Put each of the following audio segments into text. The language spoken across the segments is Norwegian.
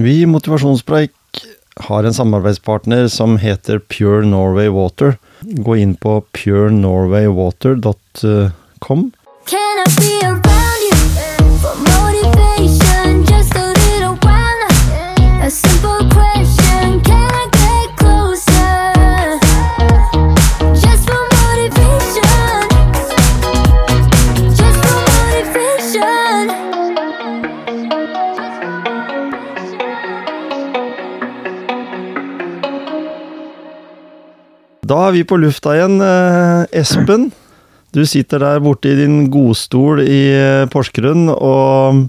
Vi i Motivasjonspreik har en samarbeidspartner som heter Pure Norway Water. Gå inn på purenorwaywater.com. Can I be around Da er vi på lufta igjen. eh, Espen, du sitter der borte i din godstol i eh, Porsgrunn, og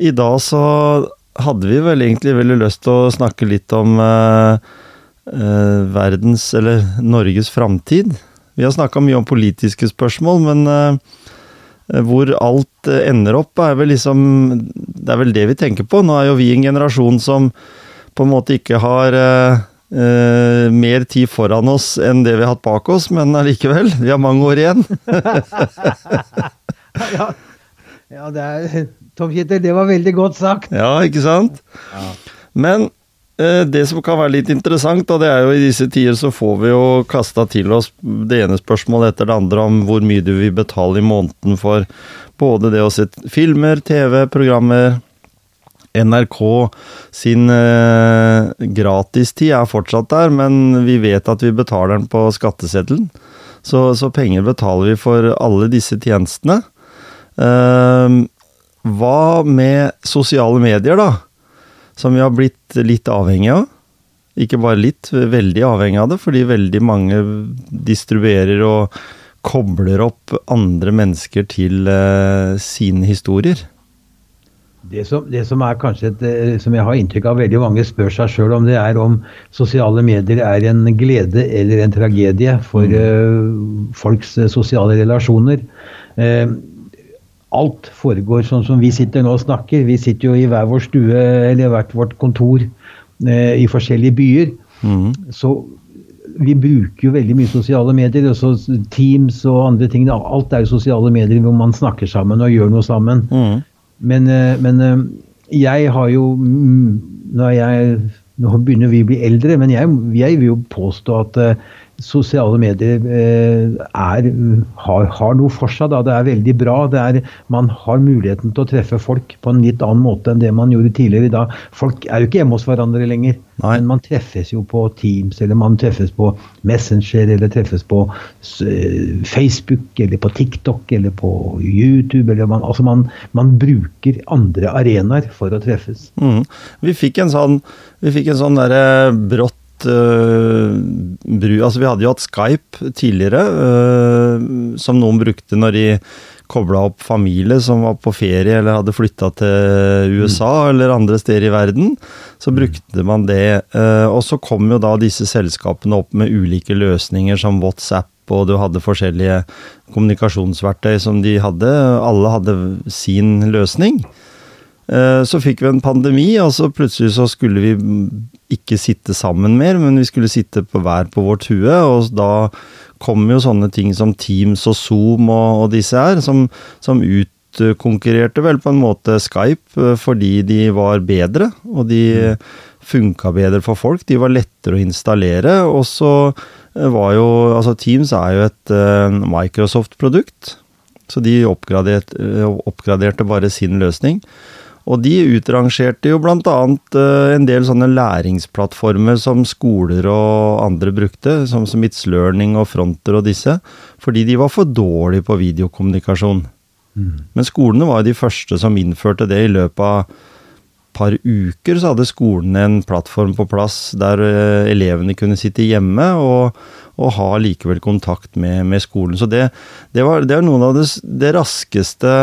i dag så hadde vi vel egentlig veldig lyst til å snakke litt om eh, eh, verdens, eller Norges framtid. Vi har snakka mye om politiske spørsmål, men eh, hvor alt eh, ender opp, er vel liksom Det er vel det vi tenker på. Nå er jo vi en generasjon som på en måte ikke har eh, mer tid foran oss enn det vi har hatt bak oss, men allikevel, vi har mange år igjen. ja, ja det er, Tom Kjetil, det var veldig godt sagt. Ja, ikke sant? Men uh, det som kan være litt interessant, og det er jo i disse tider så får vi jo kasta til oss det ene spørsmålet etter det andre om hvor mye du vil betale i måneden for både det å se filmer, TV, programmer NRK sin eh, gratistid er fortsatt der, men vi vet at vi betaler den på skatteseddelen. Så, så penger betaler vi for alle disse tjenestene. Eh, hva med sosiale medier, da? Som vi har blitt litt avhengig av. Ikke bare litt, veldig avhengig av det, fordi veldig mange distribuerer og kobler opp andre mennesker til eh, sine historier. Det som, det som er kanskje et, eh, som jeg har inntrykk av veldig mange spør seg sjøl om, det er om sosiale medier er en glede eller en tragedie for eh, folks eh, sosiale relasjoner. Uh, alt foregår sånn som vi sitter nå og snakker. Vi sitter jo i hver vår stue eller hvert vårt kontor uh, i forskjellige byer. Så vi bruker jo veldig mye sosiale medier. Også Teams og andre ting. Alt er jo sosiale medier hvor man snakker sammen og gjør noe sammen. Mm. Men, eh, men eh, jeg har jo Nå, jeg, nå begynner vi å bli eldre, men jeg, jeg vil jo påstå at eh, sosiale medier eh, er, har, har noe for seg. Da. Det er veldig bra. Det er, man har muligheten til å treffe folk på en litt annen måte enn det man gjorde tidligere. Da. Folk er jo ikke hjemme hos hverandre lenger. Nei. Men man treffes jo på Teams, eller man treffes på Messenger, eller treffes på eh, Facebook, eller på TikTok, eller på YouTube. Eller man, altså man, man bruker andre arenaer for å treffes. Mm. Vi fikk en sånn, vi fikk en sånn der, brått eh, bru Altså, vi hadde jo hatt Skype tidligere, eh, som noen brukte når de kobla opp familie som var på ferie eller hadde flytta til USA eller andre steder i verden. Så brukte man det. eh, og så kom jo da disse selskapene opp med ulike løsninger som WhatsApp, og du hadde forskjellige kommunikasjonsverktøy som de hadde. Alle hadde sin løsning. Eh, Så fikk vi en pandemi, og så plutselig så skulle vi ikke sitte sammen mer, men vi skulle sitte på hver på vårt hue, og da kom jo sånne ting som Teams og Zoom og, og disse her, som, som utkonkurrerte vel på en måte Skype, eh, fordi de var bedre, og de funka bedre for folk. De var lettere å installere, og så eh, var jo Altså, Teams er jo et Microsoft-produkt, så de oppgraderte, oppgraderte bare sin løsning. Og de utrangerte jo bl.a. en del sånne læringsplattformer som skoler og andre brukte, som, Smiths Learning og Fronter og disse, fordi de var for dårlige på videokommunikasjon. Men skolene var jo de første som innførte det i løpet av et par uker. Så hadde skolene en plattform på plass der eh, elevene kunne sitte hjemme og, og ha likevel kontakt med, med skolen. Så det, det, var, det er noen av det, det raskeste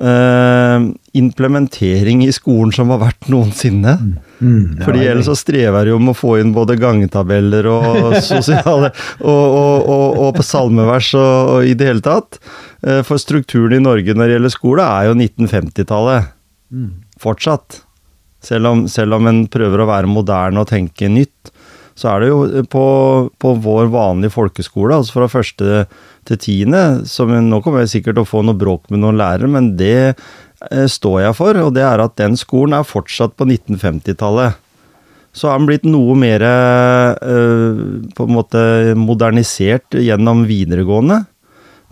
eh, implementering i skolen som har vært noensinne. Mm, Mm, Fordi ellers så strever jeg jo med å få inn både gangetabeller og sosiale og, og, og, og på salmevers og, i det hele tatt. Uh, For strukturen i Norge når det gjelder skole, er jo 1950-tallet. Fortsatt. Selv om, selv om en prøver å være moderne og tenke nytt, så er det jo på, på vår vanlige folkeskole, altså fra første til tiende som Nå kommer jeg sikkert til å få noe bråk med noen lærere, men det eh, står jeg for, og det er at den skolen er fortsatt på 1950-tallet. Så har den blitt noe mer eh, på en måte modernisert gjennom videregående.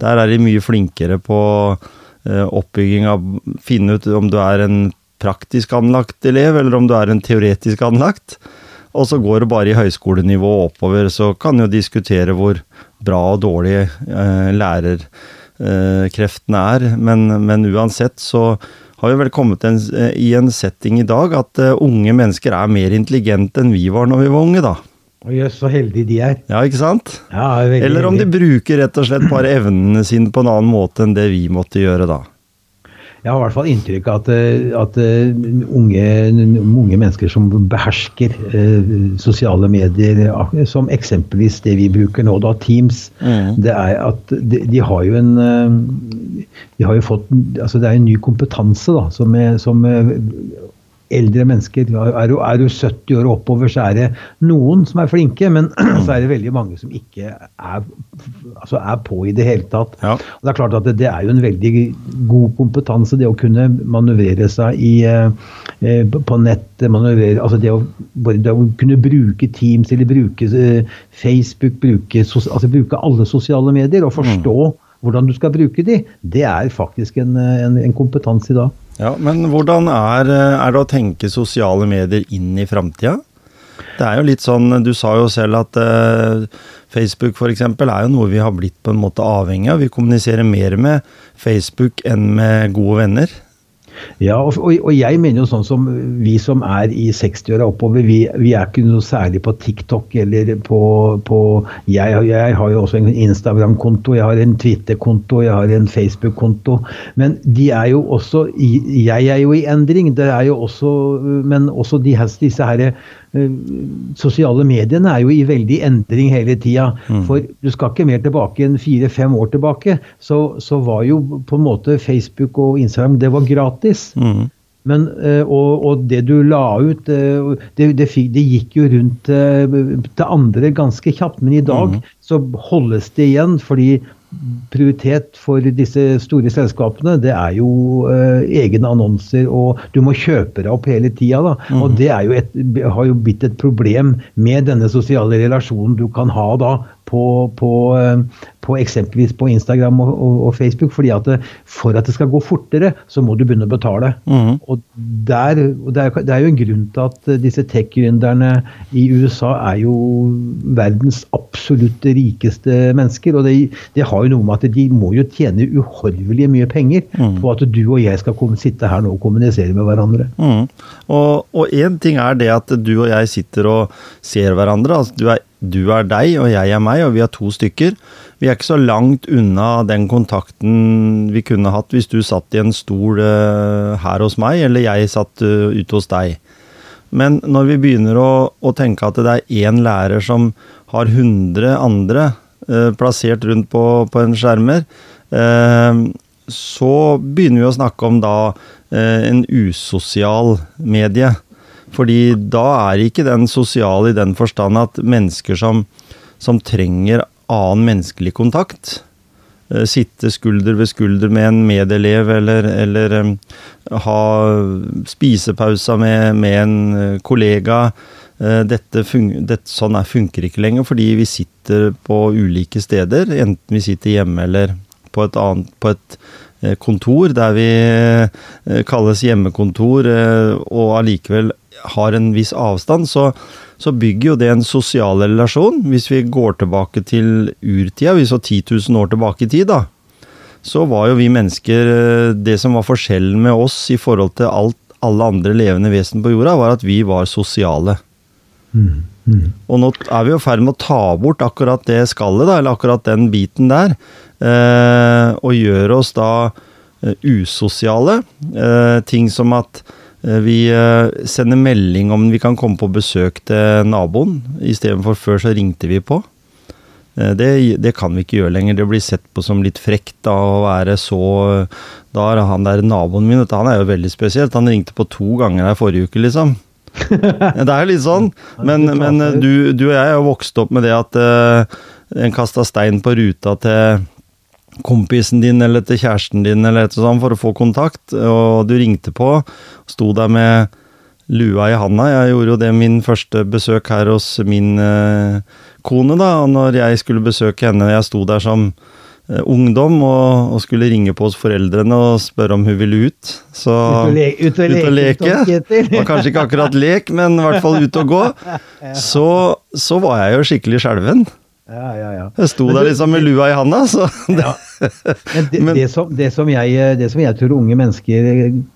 Der er de mye flinkere på eh, oppbygging av Finne ut om du er en praktisk anlagt elev, eller om du er en teoretisk anlagt. Og så går det bare i høyskolenivå oppover, så kan jo diskutere hvor bra og dårlig eh, lærerkreftene er. Men, men uansett så har vi vel kommet en, i en setting i dag at eh, unge mennesker er mer intelligente enn vi var når vi var unge, da. Jøss, så heldige de er. Ja, ikke sant? Ja, Eller om de bruker rett og slett bare evnene sine på en annen måte enn det vi måtte gjøre da. Jeg har i hvert fall inntrykk av at, eh, at eh, unge, unge mennesker som behersker eh, sosiale medier, som eksempelvis det vi bruker nå, da, Teams, Mm. det er at de, de har jo en eh, De har jo fått Altså det er en ny kompetanse, da, som, er, som eh, eldre mennesker Er du, er du 70 år og oppover, så er det noen som er flinke, men så er det veldig mange som ikke er, altså er på i det hele tatt. Ja. Og det er klart at det, det er jo en veldig god kompetanse, det å kunne manøvrere seg i, eh, eh, på. Manøvrere, altså det å, det å kunne bruke Teams eller bruke eh, Facebook, bruke, altså bruke alle sosiale medier og forstå hvordan du skal bruke de, det er faktisk en, eh, en, en kompetanse i dag. Ja, Men hvordan er, er det å tenke sosiale medier inn i framtida? Det er jo litt sånn, Du sa jo selv at eh, Facebook for eksempel, er jo noe vi har blitt på en måte avhengig av. Vi kommuniserer mer med Facebook enn med gode venner. Ja, og, og, jeg mener jo sånn som vi som er i 60-åra oppover, vi, vi er ikke noe særlig på TikTok eller på, på jeg, jeg har jo også en Instagram-konto, jeg har en Twitter-konto, jeg har en Facebook-konto. Men de er jo også Jeg er jo i endring, det er jo også Men også de disse her eh, sosiale mediene er jo i veldig endring hele tida. For du skal ikke mer tilbake enn fire-fem år tilbake, så, så var jo på en måte Facebook og Instagram det var gratis. Mm. Men, eh, og, og det du la ut, eh, det, det, fikk, det gikk jo rundt eh, til andre ganske kjapt. Men i dag så holdes det igjen, fordi prioritet for disse store selskapene, det er jo eh, egne annonser, og du må kjøpe deg opp hele tida. Mm. Og det er jo et, har jo blitt et problem med denne sosiale relasjonen du kan ha da på, på, eh, på eksempelvis på Instagram og, og, og Facebook. fordi at det, for at det skal gå fortere, så må du begynne å betale. Mm. Og, der, og det, er, det er jo en grunn til at eh, disse tech-gründerne i USA er jo verdens absolutt rikeste mennesker. Og det, det har jo noe med at de må jo tjene uhorvelig mye penger på at du og jeg skal komme, sitte her nå og kommunisere med hverandre. Mm. Og én ting er det at du og jeg sitter og ser hverandre. altså du er, du er deg, og jeg er meg, og vi er to stykker. Vi er ikke så langt unna den kontakten vi kunne hatt hvis du satt i en stol eh, her hos meg, eller jeg satt eh, ute hos deg. Men når vi begynner å, å tenke at det er én lærer som har 100 andre eh, plassert rundt på, på en skjermer, eh, så begynner vi å snakke om da eh, en usosial medie. Fordi da er ikke den sosial i den forstand at mennesker som, som trenger annen menneskelig kontakt, eh, sitte skulder ved skulder med en medelev, eller, eller eh, ha spisepauser med, med en eh, kollega. Eh, Dette dette, sånn er, funker ikke lenger, fordi vi sitter på ulike steder. Enten vi sitter hjemme eller på et, annet, på et kontor der vi kalles hjemmekontor, og allikevel har en viss avstand, så, så bygger jo det en sosial relasjon. Hvis vi går tilbake til urtida, vi så 10 000 år tilbake i tid, da, så var jo vi mennesker eh, Det som var forskjellen med oss i forhold til alt, alle andre levende vesen på jorda, var at vi var sosiale. Og nå er vi i ferd med å ta bort akkurat det skallet, da, eller akkurat den biten der, eh, og gjøre oss da eh, usosiale. Eh, ting som at vi eh, sender melding om vi kan komme på besøk til naboen, istedenfor før så ringte vi på. Eh, Det, det kan vi ikke gjøre lenger. Det blir sett på som litt frekt da, å være så Da er han der naboen min, han er jo veldig spesielt. Han ringte på to ganger her forrige uke, liksom. Det er jo litt sånn. Men, men du, du og jeg er jo vokst opp med det at uh, en kasta stein på ruta til, kompisen din eller til kjæresten din eller et sånt for å få kontakt, og du ringte på, sto der med lua i handa. Jeg gjorde jo det min første besøk her hos min eh, kone, da, og når jeg skulle besøke henne, jeg sto der som eh, ungdom og, og skulle ringe på hos foreldrene og spørre om hun ville ut. Så Ut og le- ut og ut og leke. Det var kanskje ikke akkurat lek, men i hvert fall ut og gå. Så, så var jeg jo skikkelig skjelven. Ja, ja, ja. Jeg sto der liksom med lua i handa, så det, Men det, Men- det, som, det, som jeg, det som jeg tror unge mennesker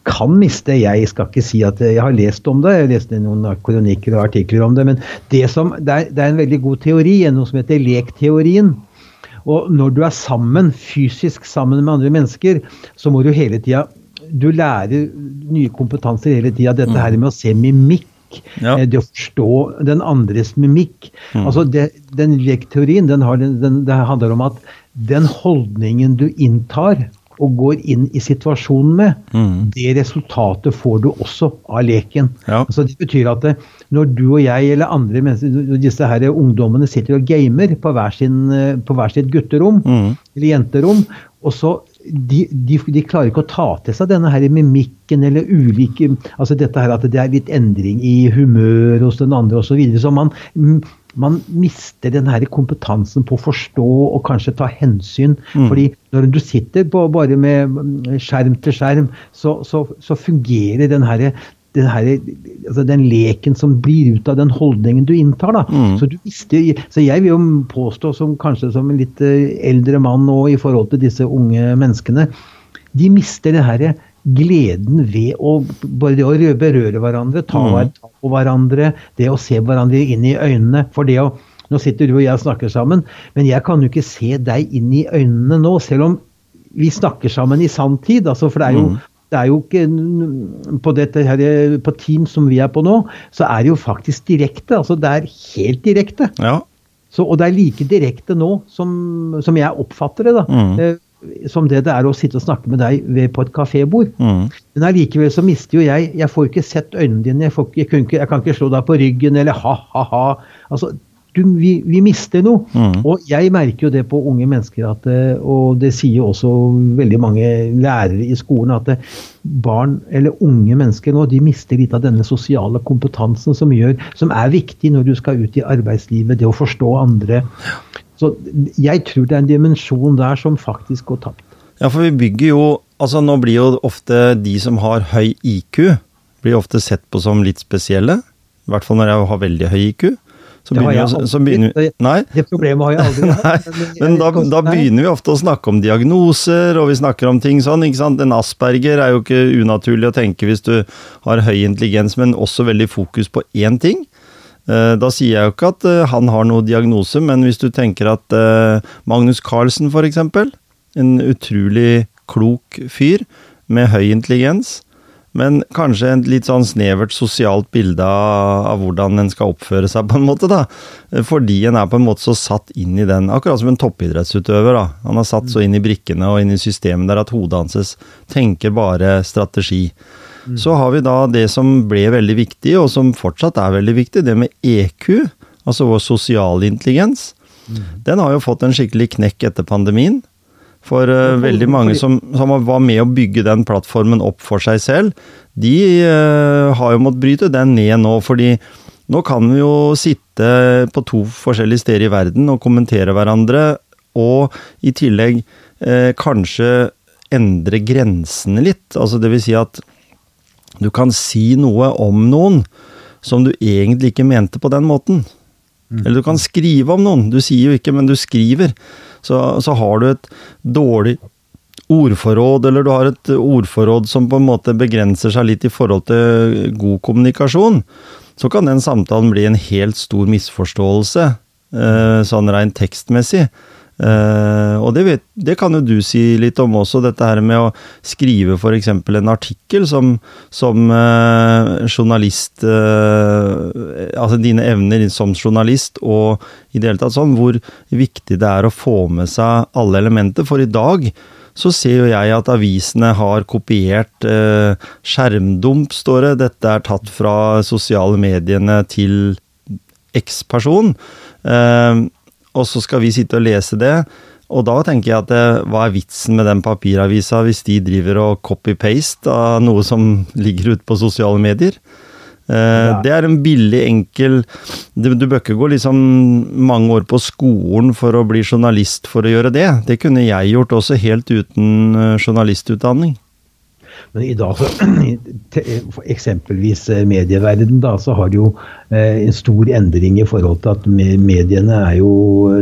kan miste Jeg skal ikke si at jeg har lest om det, jeg har lest noen kronikker og artikler om det, men det, som, det, er, det er en veldig god teori, noe som heter lekteorien. Og når du er sammen, fysisk sammen med andre mennesker, så må du hele tida Du lærer nye kompetanser hele tida. Dette her med å se mimikk. Ja. eh, Det å forstå den andres mimikk. Altså det, Den lekteorien den har, den, den, det handler om at den holdningen du inntar og går inn i situasjonen med, Mm. det resultatet får du også av leken. Ja. Altså det betyr at det, når du og jeg eller andre mennesker, disse her ungdommene sitter og gamer på hver, sin, eh, på hver sitt gutterom Mm. eller jenterom, og så de, de, de klarer ikke å ta til seg denne her mimikken eller ulike altså Dette her at det er litt endring i humør hos den andre osv. Så, videre, så man, mm, man mister den her kompetansen på å forstå og kanskje ta hensyn. fordi når du sitter på, bare med mm, skjerm til skjerm, så, så, så fungerer den her her, altså den leken som blir ut av den holdningen du inntar. Da. Så, du visste, så jeg vil jo påstå, som kanskje som en litt eh, eldre mann nå i forhold til disse unge menneskene, de mister det her gleden ved å bare det å berøre hverandre, ta, vare på hverandre, det å se hverandre inn i øynene. For det å Nå sitter du og jeg og snakker sammen, men jeg kan jo ikke se deg inn i øynene nå, selv om vi snakker sammen i sanntid. Altså, for det er jo det er jo ikke på her, på Team som vi er på nå, så er det jo faktisk direkte. altså Det er helt direkte. ja. Så, og det er like direkte nå som, som jeg oppfatter det. da, Mm. eh, Som det det er å sitte og snakke med deg ved, på et kafébord. Mm. Men allikevel så mister jo jeg Jeg får ikke sett øynene dine. Jeg, ikke, jeg kan ikke slå deg på ryggen eller ha-ha-ha. Altså, du, vi, vi mister noe. Mm. Og jeg merker jo det på unge mennesker, at, eh, og det sier jo også veldig mange lærere i skolen, at eh, barn eller unge mennesker nå, de mister litt av denne sosiale kompetansen som, gjør, som er viktig når du skal ut i arbeidslivet, det å forstå andre. Så jeg tror det er en dimensjon der som faktisk går tapt. Ja, for vi bygger jo Altså, nå blir jo ofte de som har høy IQ, blir ofte sett på som litt spesielle. I hvert fall når jeg har veldig høy IQ. Så Det har jeg aldri. begynner vi Nei? Det problemet har jeg aldri Nei, hatt. men da, da begynner vi ofte å snakke om diagnoser, og vi snakker om ting sånn. ikke sant? En asperger er jo ikke unaturlig å tenke hvis du har høy intelligens, men også veldig fokus på én ting. Eh, Da sier jeg jo ikke at eh, han har noe diagnose, men hvis du tenker at eh, Magnus Carlsen eksempel, en utrolig klok fyr med høy intelligens, men kanskje et litt sånn snevert sosialt bilde av, hvordan en skal oppføre seg, på en måte, da. Fordi en er på en måte så satt inn i den, akkurat som en toppidrettsutøver, da. Han er satt så inn i brikkene og inn i systemet der at hodet hans tenker bare strategi. Så har vi da det som ble veldig viktig, og som fortsatt er veldig viktig, det med EQ, altså vår sosiale intelligens. Den har jo fått en skikkelig knekk etter pandemien. For uh, veldig mange som, som var med å bygge den plattformen opp for seg selv, de uh, har jo måttet bryte den ned nå. fordi nå kan vi jo sitte på to forskjellige steder i verden og kommentere hverandre, og i tillegg uh, kanskje endre grensene litt. Altså det vil si at du kan si noe om noen som du egentlig ikke mente på den måten. Eller du kan skrive om noen. Du sier jo ikke, men du skriver. Så, så har du et dårlig ordforråd, eller du har et ordforråd som på en måte begrenser seg litt i forhold til god kommunikasjon, så kan den samtalen bli en helt stor misforståelse, eh, sånn rent tekstmessig. Eh, og det, vet, det kan jo du si litt om også, dette her med å skrive f.eks. en artikkel som, som uh, journalist uh, Altså dine evner som journalist og i det hele tatt sånn, hvor viktig det er å få med seg alle elementer. For i dag så ser jo jeg at avisene har kopiert skjermdump, står det. Dette er tatt fra sosiale mediene til X-person. Eh, og så skal vi sitte og lese det. Og da tenker jeg at det, hva er vitsen med den papiravisa hvis de driver og copy-paste av noe som ligger ute på sosiale medier? Eh, Ja. Det er en billig, enkel Du, du bør ikke gå liksom mange år på skolen for å bli journalist for å gjøre det. Det kunne jeg gjort også helt uten eh, journalistutdanning. Men i dag, så, eksempelvis medieverdenen, medieverden, da, så har det jo eh, en stor endring i forhold til at mediene er jo,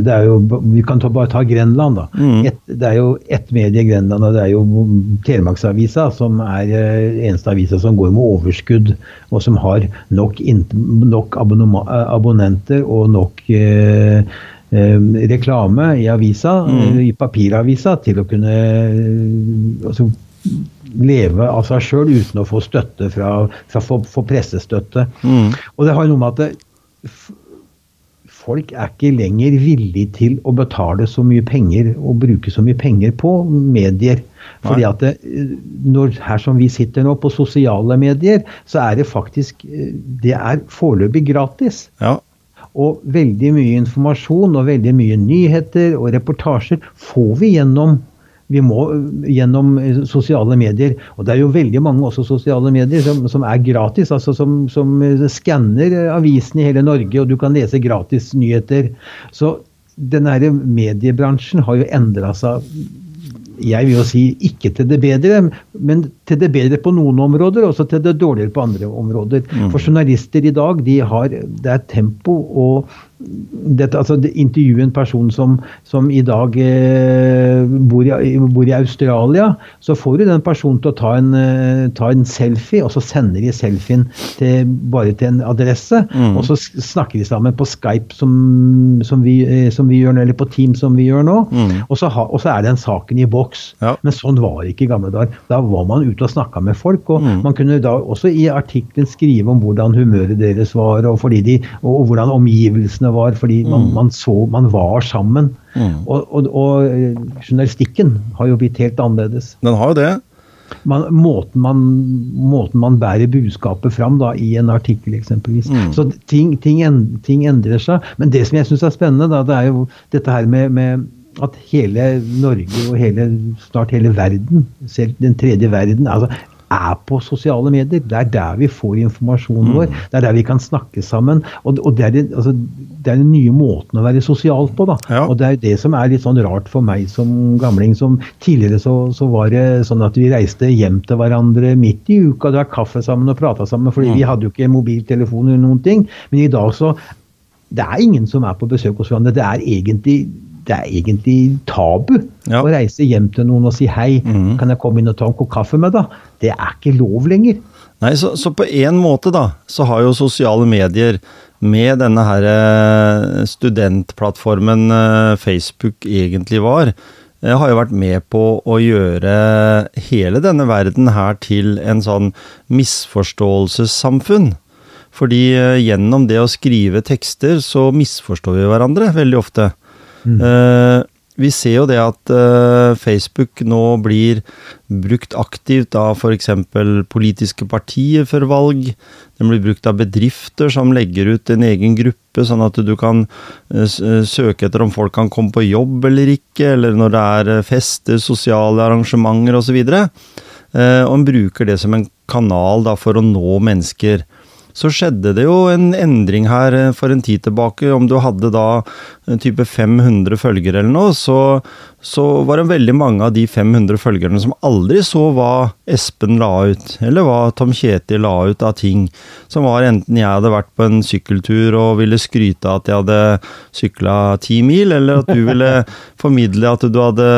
det er jo Vi kan ta, bare ta Grenland, da. Mm. Et, det er jo ett medie i Grenland, og det er jo Telemarksavisa, som er eh, eneste avisa som går med overskudd, og som har nok, nok eh, abonnenter og nok eh, eh, reklame i avisa, Mm. eh, i papiravisa, til å kunne eh, altså, leve av seg sjøl uten å få støtte fra, fra få, få pressestøtte. Mm. Og det har noe med at det, folk er ikke lenger villig til å betale så mye penger og bruke så mye penger på medier. Fordi at det, eh, når, her som vi sitter nå, på sosiale medier, så er det faktisk eh, Det er foreløpig gratis. Ja. Og veldig mye informasjon og veldig mye nyheter og reportasjer får vi gjennom vi må øh, gjennom øh, sosiale medier. Og det er jo veldig mange også sosiale medier som, som er gratis. altså Som, som øh, skanner avisene avisen i hele Norge, og du kan lese gratis nyheter. Så den her mediebransjen har jo endra seg jeg vil jo si ikke til det bedre, men til det bedre på noen områder, og også til det dårligere på andre områder. For journalister i dag, de har, det er tempo og dette, altså intervjue en person som, som i dag eh, bor, i, bor i Australia, så får du den personen til å ta en, eh, ta en selfie, og så sender de selfien til, bare til en adresse. Mm. Og så snakker de sammen på Skype, som, som, vi, eh, som vi gjør nå, eller på Team, som vi gjør nå. Mm. Og, så ha, og så er den saken i boks. Ja. Men sånn var det ikke i gamle dager. Da var man ute og snakka med folk. Og Mm. man kunne da også i artikkelen skrive om hvordan humøret deres var, og, fordi de, og, og hvordan omgivelsene var, fordi man, man så man var sammen. Mm. Og, og, og journalistikken har jo blitt helt annerledes. Den har jo det. Man, måten, man, måten man bærer budskapet fram da, i en artikkel, eksempelvis. Mm. Så ting, ting, ting endrer seg. Men det som jeg syns er spennende, da, det er jo dette her med, med at hele Norge og hele, snart hele verden, selv den tredje verden, altså, er på sosiale medier. Det er der vi får informasjonen vår. Det er der vi kan snakke sammen. Og, og det, er altså, det er den nye måten å være sosial på. da. Ja. Og det er det som er litt sånn rart for meg som gamling. som Tidligere så, så var det sånn at vi reiste hjem til hverandre midt i uka, drakk kaffe sammen og prata sammen, fordi vi hadde jo ikke mobiltelefon eller noen ting. Men i dag så Det er ingen som er på besøk hos hverandre. Det er egentlig det er egentlig tabu Ja. å reise hjem til noen og si hei, mm. kan jeg komme inn og ta en kopp kaffe med deg? Det er ikke lov lenger. Nei, så, så på en måte da, så har jo sosiale medier med denne her eh, studentplattformen eh, Facebook egentlig var, eh, har jo vært med på å gjøre hele denne verden her til en sånn misforståelsessamfunn. Fordi gjennom det å skrive tekster, så misforstår vi hverandre veldig ofte. Eh, vi ser jo det at uh, Facebook nå blir brukt aktivt av f.eks. politiske partier for valg. Den blir brukt av bedrifter som legger ut en egen gruppe, sånn at du kan uh, søke etter om folk kan komme på jobb eller ikke, eller når det er fester, sosiale arrangementer osv. Uh, og en bruker det som en kanal da, for å nå mennesker. Så skjedde det jo en endring her eh, for en tid tilbake. Om du hadde da type 500 følgere eller noe, så, så var det veldig mange av de 500 følgerne som aldri så hva Espen la ut, eller hva Tom Kjetil la ut av ting. Som var enten jeg hadde vært på en sykkeltur og ville skryte av at jeg hadde sykla ti mil, eller at du ville formidle at du hadde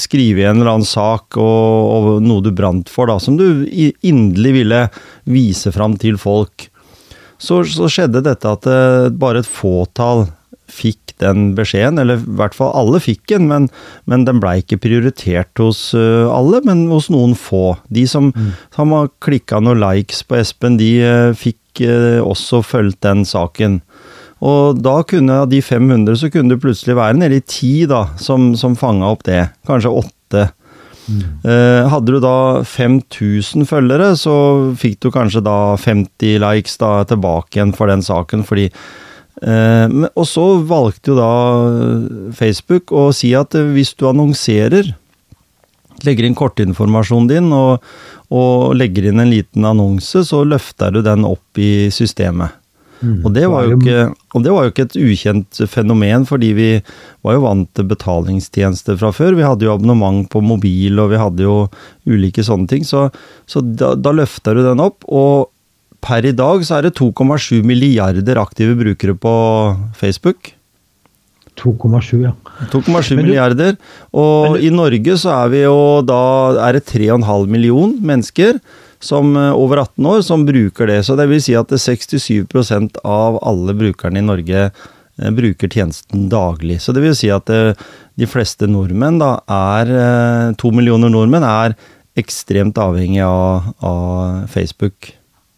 skrevet en eller annen sak og, og noe du brant for, da, som du inderlig ville vise fram til folk. Så, så skjedde dette at eh, bare et fåtall fikk den beskjeden, eller i hvert fall alle fikk den, men, men den blei ikke prioritert hos eh, alle, men hos noen få. De som, som har klikka noen likes på Espen, de eh, fikk også fulgt den saken. Og da kunne av de 500, så kunne det plutselig være nede i ti da, som, som fanga opp det. Kanskje åtte. Eh, hadde du da 5000 følgere, så fikk du kanskje da 50 likes da tilbake igjen for den saken, fordi Eh, og så valgte jo da Facebook å si at eh, hvis du annonserer, legger inn kortinformasjonen din og, og legger inn en liten annonse, så løfter du den opp i systemet. Og, det ikke, og det var jo ikke et ukjent fenomen, fordi vi var jo vant til betalingstjenester fra før. Vi hadde jo abonnement på mobil, og vi hadde jo ulike sånne ting. Så, så da, da løfter du den opp, og per i dag så er det 2,7 milliarder aktive brukere på Facebook. 2,7, ja. 2,7 milliarder. Og du- i Norge så er vi jo da er det 3,5 million mennesker som eh, over 18 år som bruker det. Så det vil si at 67% av alle brukerne i Norge eh, bruker tjenesten daglig. Så det vil si at eh, de fleste nordmenn da er To millioner nordmenn er ekstremt avhengig av, av Facebook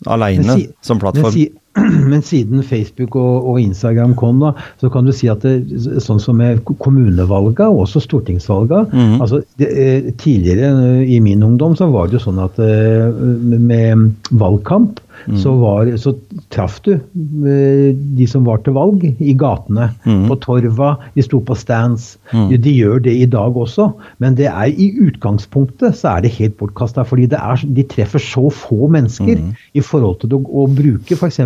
aleine som plattform. Det si, men siden Facebook og, og Instagram kom, da, så kan du si at det, sånn som med kommunevalga og også stortingsvalga Mhm. altså det, eh, Tidligere eh, i min ungdom så var det jo sånn at eh, med valgkamp Mhm. så, var, så traff du eh, de som var til valg, i gatene. Mm. På torva, de sto på stands. Mm. De, de gjør det i dag også, men det er i utgangspunktet så er det helt bortkasta. Fordi er, de treffer så få mennesker i forhold til å, å bruke f.eks.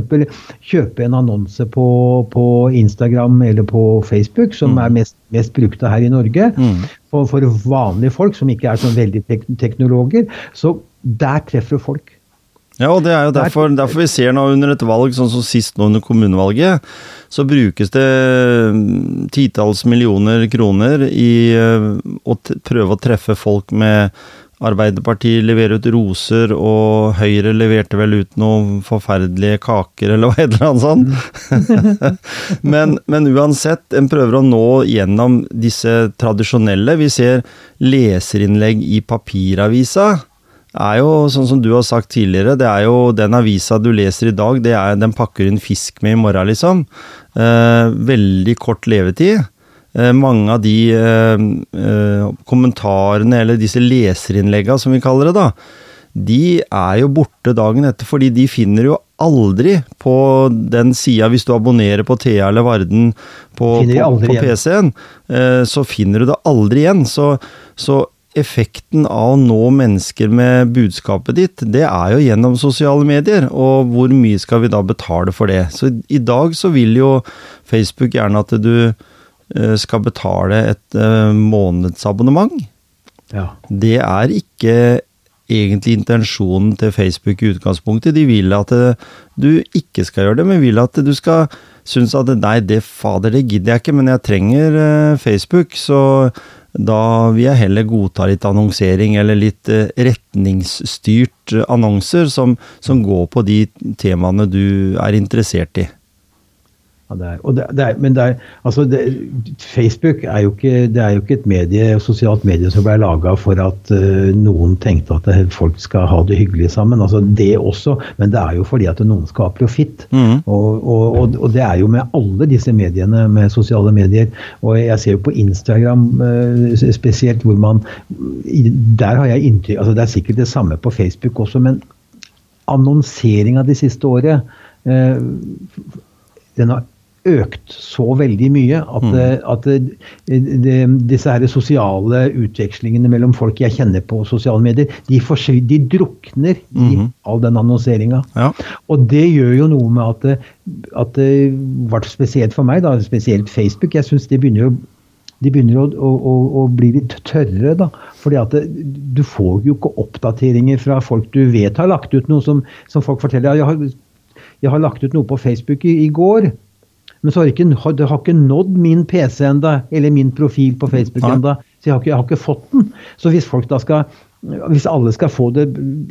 kjøpe en annonse på, på Instagram eller på Facebook, som er mest, mest brukte her i Norge. Mm. For, for vanlige folk som ikke er sånn veldig tek teknologer. Så der treffer du folk. Ja, og det er jo derfor, derfor vi ser nå under et valg, sånn som sist nå under kommunevalget, så brukes det mm, titalls millioner kroner i eh, å prøve å treffe folk med Arbeiderpartiet leverer ut roser, og Høyre leverte vel ut noen forferdelige kaker, eller hva et eller annet sånt. men, men uansett, en prøver å nå gjennom disse tradisjonelle. Vi ser leserinnlegg i papiravisa er jo sånn som du har sagt tidligere, det er jo den avisa du leser i dag, det er, den pakker inn fisk med i morgen, liksom. Eh, veldig kort levetid. Eh, mange av de eh, eh, kommentarene, eller disse leserinnlegga som vi kaller det, da, de er jo borte dagen etter, fordi de finner jo aldri på den sida, hvis du abonnerer på Thea eller Varden på, på, på. PC-en, eh, så finner du det aldri igjen. Så, så effekten av å nå mennesker med budskapet ditt, det er jo gjennom sosiale medier. Og hvor mye skal vi da betale for det? Så i dag så vil jo Facebook gjerne at du eh, skal betale et eh, månedsabonnement. Ja. Det er ikke egentlig intensjonen til Facebook i utgangspunktet. De vil at eh, du ikke skal gjøre det, men vil at du skal synes at nei, det fader, det gidder jeg ikke, men jeg trenger Facebook, så da vil jeg heller godta litt annonsering eller litt eh, retningsstyrt eh, annonser som, som går på de temaene du er interessert i. Ja, det er, og det, det er, men det er, altså det, Facebook er jo, ikke, det er jo ikke et medie, sosialt medie som ble laga for at uh, noen tenkte at det, folk skal ha det hyggelig sammen. altså Det også, men det er jo fordi at noen skal ha profitt. Mm. Og, og, og, og det er jo med alle disse mediene, med sosiale medier. Og jeg ser jo på Instagram uh, spesielt, hvor man Der har jeg inntrykk altså Det er sikkert det samme på Facebook også, men annonseringa de siste året uh, den har økt så veldig mye at, mm. at det, det, disse her sosiale utvekslingene mellom folk jeg kjenner på sosiale medier, de, de drukner i Mhm. all den annonseringa. Ja. Og det gjør jo noe med at, det- at det ble spesielt for meg, da, spesielt Facebook, jeg syns de begynner å de begynner å, å, å, å bli litt tørre, da. Fordi at det, du får jo ikke oppdateringer fra folk du vet har lagt ut noe som, som folk forteller. Ja, jeg har, jeg har lagt ut noe på Facebook i, i går, men så har ikke, det har ikke nådd min PC enda, eller min profil på Facebook enda. Så jeg har, ikke, jeg har ikke fått den. Så hvis folk da skal hvis alle skal få det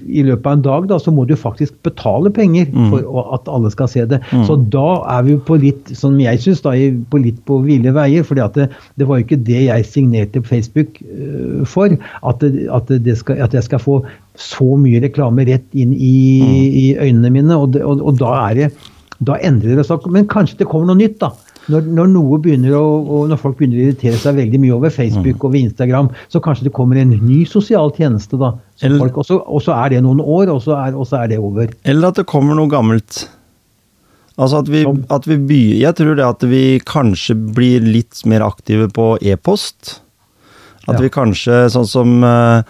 i løpet av en dag, da, så må du faktisk betale penger for å- at alle skal se det. Så da er vi på litt, som jeg syns, da, i- på litt på ville veier. For det, det var jo ikke det jeg signerte på Facebook uh, for. At, det, at, det skal, at jeg skal få så mye reklame rett inn i, i øynene mine. Og, og, og da er det da endrer det seg. Men kanskje det kommer noe nytt, da. Når, når, å, når folk begynner å irritere seg veldig mye over Facebook og Instagram, så kanskje det kommer en ny sosial tjeneste, da. Og så er det noen år, og så er, er det over. Eller at det kommer noe gammelt. Altså at vi, at vi by, Jeg tror det at vi kanskje blir litt mer aktive på e-post. At Ja. vi kanskje, sånn som eh,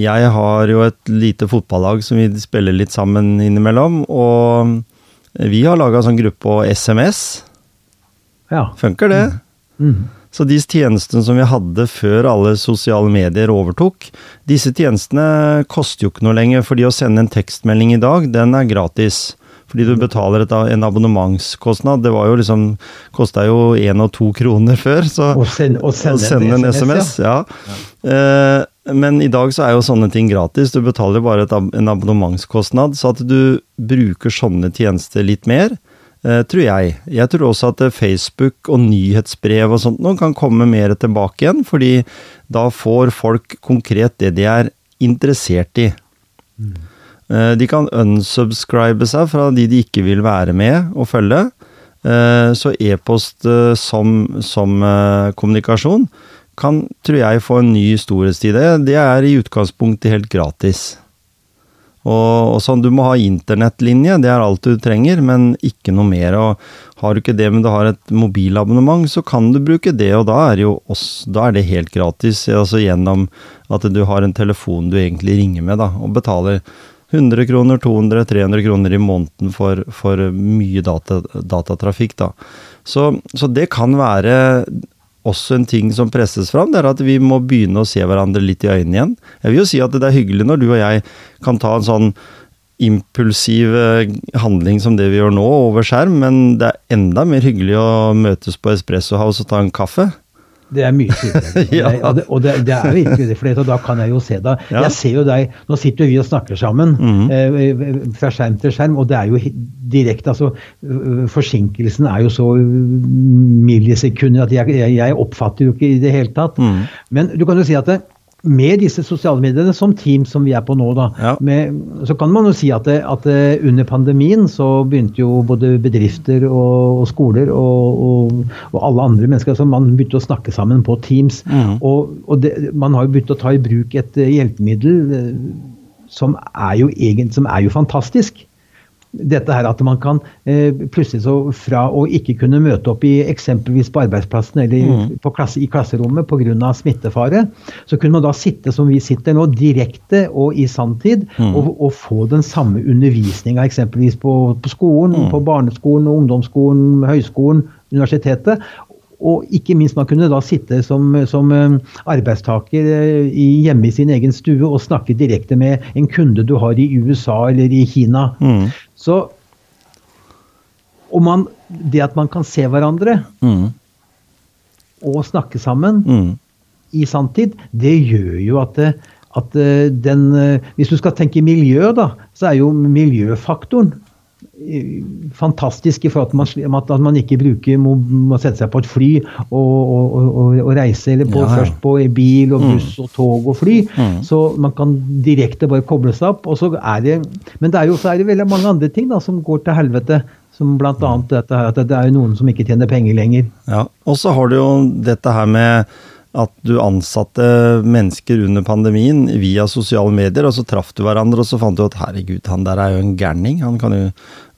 Jeg har jo et lite fotballag som vi spiller litt sammen innimellom. Og vi har laga sånn gruppe på SMS. Ja. Funker det? Mhm. Så de tjenestene som vi hadde før alle sosiale medier overtok, disse tjenestene koster jo ikke noe lenger, fordi å sende en tekstmelding i dag, den er gratis. Fordi du betaler et, en abonnementskostnad. Det var jo liksom Kosta jo én og to kroner før, så Å sende, sende, en SMS, ja. Eh, men i dag så er jo sånne ting gratis. Du betaler bare ab- en abonnementskostnad. Så at du bruker sånne tjenester litt mer, eh, tror jeg. Jeg tror også at eh, Facebook og nyhetsbrev og sånt nå kan komme mer tilbake igjen, fordi da får folk konkret det de er interessert i. Eh, De kan unsubscribe seg fra de de ikke vil være med og følge. Eh, Så e-post eh, som, som eh, kommunikasjon kan, tror jeg, få en ny storhetstid. Det, er i utgangspunktet helt gratis. Og, og sånn, Du må ha internettlinje, det er alt du trenger, men ikke noe mer. og Har du ikke det, men du har et mobilabonnement, så kan du bruke det, og da er, jo oss, da er det helt gratis. Altså gjennom at du har en telefon du egentlig ringer med, da, og betaler 100 kroner, 200, 300 kroner i måneden for, for mye data, datatrafikk. da. Så, så det kan være også en ting som presses fram, det er at vi må begynne å se hverandre litt i øynene igjen. Jeg vil jo si at det er hyggelig når du og jeg kan ta en sånn impulsiv eh, handling som det vi gjør nå, over skjerm, men det er enda mer hyggelig å møtes på Espresso House og ta en kaffe. Det er mye tydeligere. Og, Ja. det- og, det, og det, det er virkelig det, for da kan jeg jo se deg. Ja. Jeg ser jo deg, Nå sitter vi og snakker sammen Mhm. eh, fra skjerm til skjerm, og det er jo direkte altså, øh, Forsinkelsen er jo så millisekunder at jeg, jeg, jeg oppfatter jo ikke i det hele tatt. Mm. Men du kan jo si at det, med disse sosiale mediene, som Teams som vi er på nå, da, Ja. med, så kan man jo si at, det, at det, under pandemien så begynte jo både bedrifter og, og skoler og, og, og alle andre mennesker altså Man begynte å snakke sammen på Teams. Mm. Og, og det, man har jo begynt å ta i bruk et eh, hjelpemiddel eh, som er jo egentlig som er jo fantastisk. Dette her at man kan eh, plutselig så fra å ikke kunne møte opp i eksempelvis på arbeidsplassen eller Mm. på klasse, i klasserommet pga. smittefare, så kunne man da sitte som vi sitter nå, direkte og i sanntid, Mm. og, og få den samme undervisninga eksempelvis på, på skolen, Mm. på barneskolen, ungdomsskolen, høyskolen, universitetet. Og ikke minst man kunne da sitte som, som eh, arbeidstaker eh, hjemme i sin egen stue og snakke direkte med en kunde du har i USA eller i Kina. Mm. Så og man, det at man kan se hverandre Mm. og snakke sammen Mm. i sanntid, det gjør jo at, det, at eh, den eh, Hvis du skal tenke miljø, da, så er jo miljøfaktoren eh, fantastisk i forhold til at man, ikke bruker må, må sette seg på et fly og, og, og, og reise, eller på, Ja, ja. først på bil og buss og tog og fly. Mm. Så man kan direkte bare koble seg opp. og så er det, Men det er jo, så er det veldig mange andre ting da, som går til helvete. Som bl.a. dette her, at det er noen som ikke tjener penger lenger. Ja, og så har du jo dette her med at du ansatte mennesker under pandemien via sosiale medier, og så traff du hverandre, og så fant du at herregud, han der er jo en gærning. Han kan jo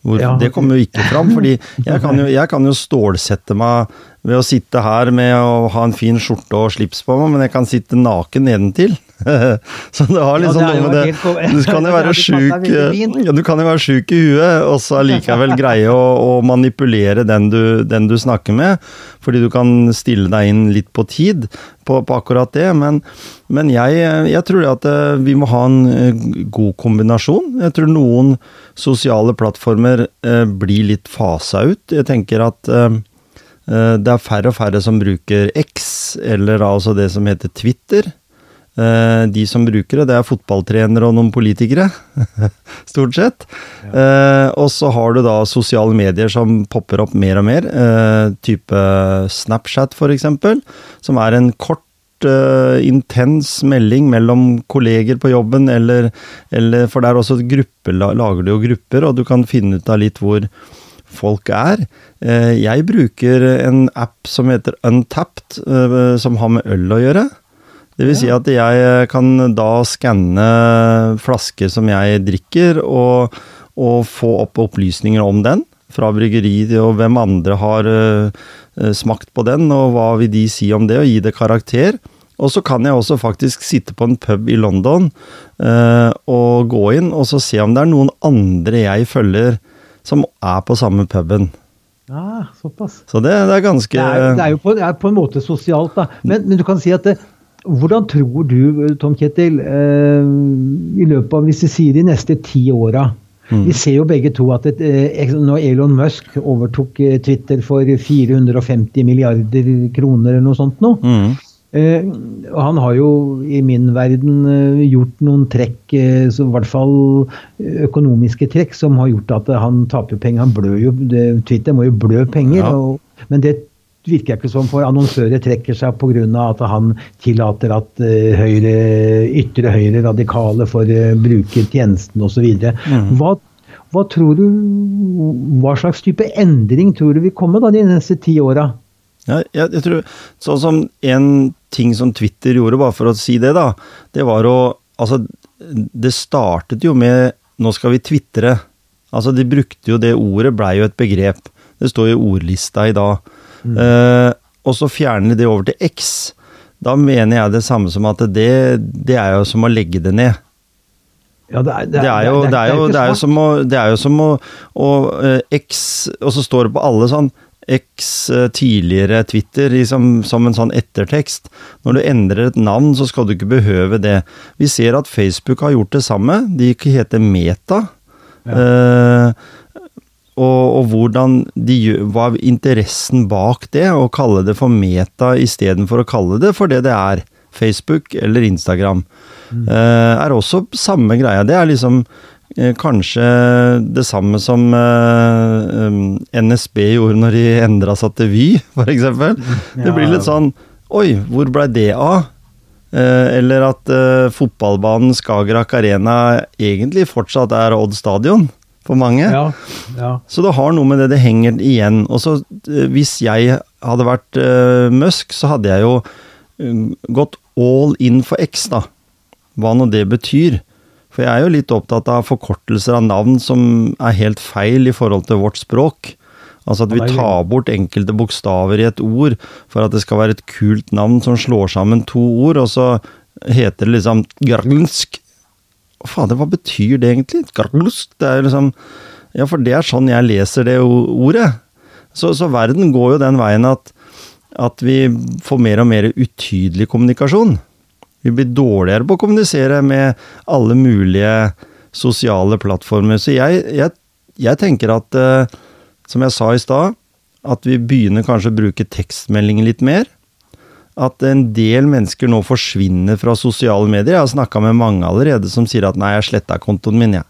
hvor, Ja. Det kommer jo ikke fram, fordi jeg kan, jo, jeg kan jo stålsette meg ved å sitte her med å ha en fin skjorte og slips på meg, men jeg kan sitte naken nedentil. så det har liksom Ja, det er noe med det Du kan jo være sjuk ja, du kan jo være sjuk i huet, og så allikevel greie å, å manipulere den du, den du snakker med. Fordi du kan stille deg inn litt på tid på, på akkurat det. Men, men jeg, jeg tror at eh, vi må ha en eh, god kombinasjon. Jeg tror noen sosiale plattformer eh, blir litt fasa ut. Jeg tenker at det er færre og færre som bruker X, eller altså det som heter Twitter. Eh, De som bruker det, det er fotballtrenere og noen politikere, stort sett. Eh, og så har du da sosiale medier som popper opp mer og mer, eh, type Snapchat f.eks., som er en kort, eh, intens melding mellom kolleger på jobben, eller, eller For det er også grupper, la- lager du jo grupper, og du kan finne ut av litt hvor folk er. Eh, Jeg bruker en app som heter Untapped, eh, som har med øl å gjøre. Det vil si at jeg kan da skanne flasker som jeg drikker, og, og få opp opplysninger om den fra bryggeri, og hvem andre har eh, smakt på den, og hva vil de si om det, og gi det karakter. Og så kan jeg også faktisk sitte på en pub i London eh, og gå inn og så se om det er noen andre jeg følger som er på samme puben. Ja, såpass. Så det, det er ganske Det er, det er jo på, er på en måte sosialt, da. Men, men du kan si at det, hvordan tror du, Tom Kjetil, eh, i løpet av hvis vi sier de neste ti åra Mm. Vi ser jo begge to at et, eh, når Elon Musk overtok eh, Twitter for 450 milliarder kroner eller noe sånt nå, mm, Eh, han har jo i min verden eh, gjort noen trekk, eh, så i hvert fall økonomiske trekk, som har gjort at han taper penger. Han blør jo, det, Twitter må jo blø penger. Ja. Og, men det virker ikke som for annonsører trekker seg pga. at han tillater at eh, høyre, ytre høyre radikale får eh, bruke tjenesten osv. Mm. Hva, hva tror du Hva slags type endring tror du vil komme da de neste ti åra? Ja, jeg, jeg tror, sånn som En ting som Twitter gjorde, bare for å si det, da, det var å Altså, det startet jo med 'nå skal vi tvitre'. Altså, de brukte jo det ordet, blei jo et begrep. Det står i ordlista i dag. Eh, og så fjerner de det over til X. Da mener jeg det samme som at det, det er jo som å legge det ned. Ja, det, er, Det er jo, det er jo, det er jo som å, det er jo som å, å eh, X Og så står det på alle sånn X eh, tidligere Twitter liksom, som en sånn ettertekst. Når du endrer et navn, så skal du ikke behøve det. Vi ser at Facebook har gjort det samme. De heter Meta. Eh, og, og hvordan de gjør, hva er interessen bak det, å kalle det for meta istedenfor å kalle det for det det er. Facebook eller Instagram. Eh, er også samme greia. Det er liksom kanskje det samme som eh, NSB gjorde når de endra seg til Vy, f.eks. Det blir litt sånn Oi, hvor blei det av? Eh, eller at eh, fotballbanen Skagerrak Arena egentlig fortsatt er Odd stadion for mange. Ja, ja. Så det har noe med det, det henger igjen. Og så eh, hvis jeg hadde vært uh, Musk, så hadde jeg jo eh, gått all in for X, da. Hva nå det betyr. For jeg er jo litt opptatt av forkortelser av navn som er helt feil i forhold til vårt språk. Altså at vi tar bort enkelte bokstaver i et ord for at det skal være et kult navn som slår sammen to ord, og så heter det liksom Garglsk. Fader, hva betyr det egentlig? Garglsk? Det er liksom Ja, for det er sånn jeg leser det ordet. Så, så verden går jo den veien at, at vi får mer og mer utydelig kommunikasjon. Vi blir dårligere på å kommunisere med alle mulige sosiale plattformer. Så jeg, jeg, jeg tenker at, eh, som jeg sa i stad, at vi begynner kanskje å bruke tekstmeldinger litt mer. At en del mennesker nå forsvinner fra sosiale medier. Jeg har snakka med mange allerede som sier at nei, jeg sletta kontoen min, jeg.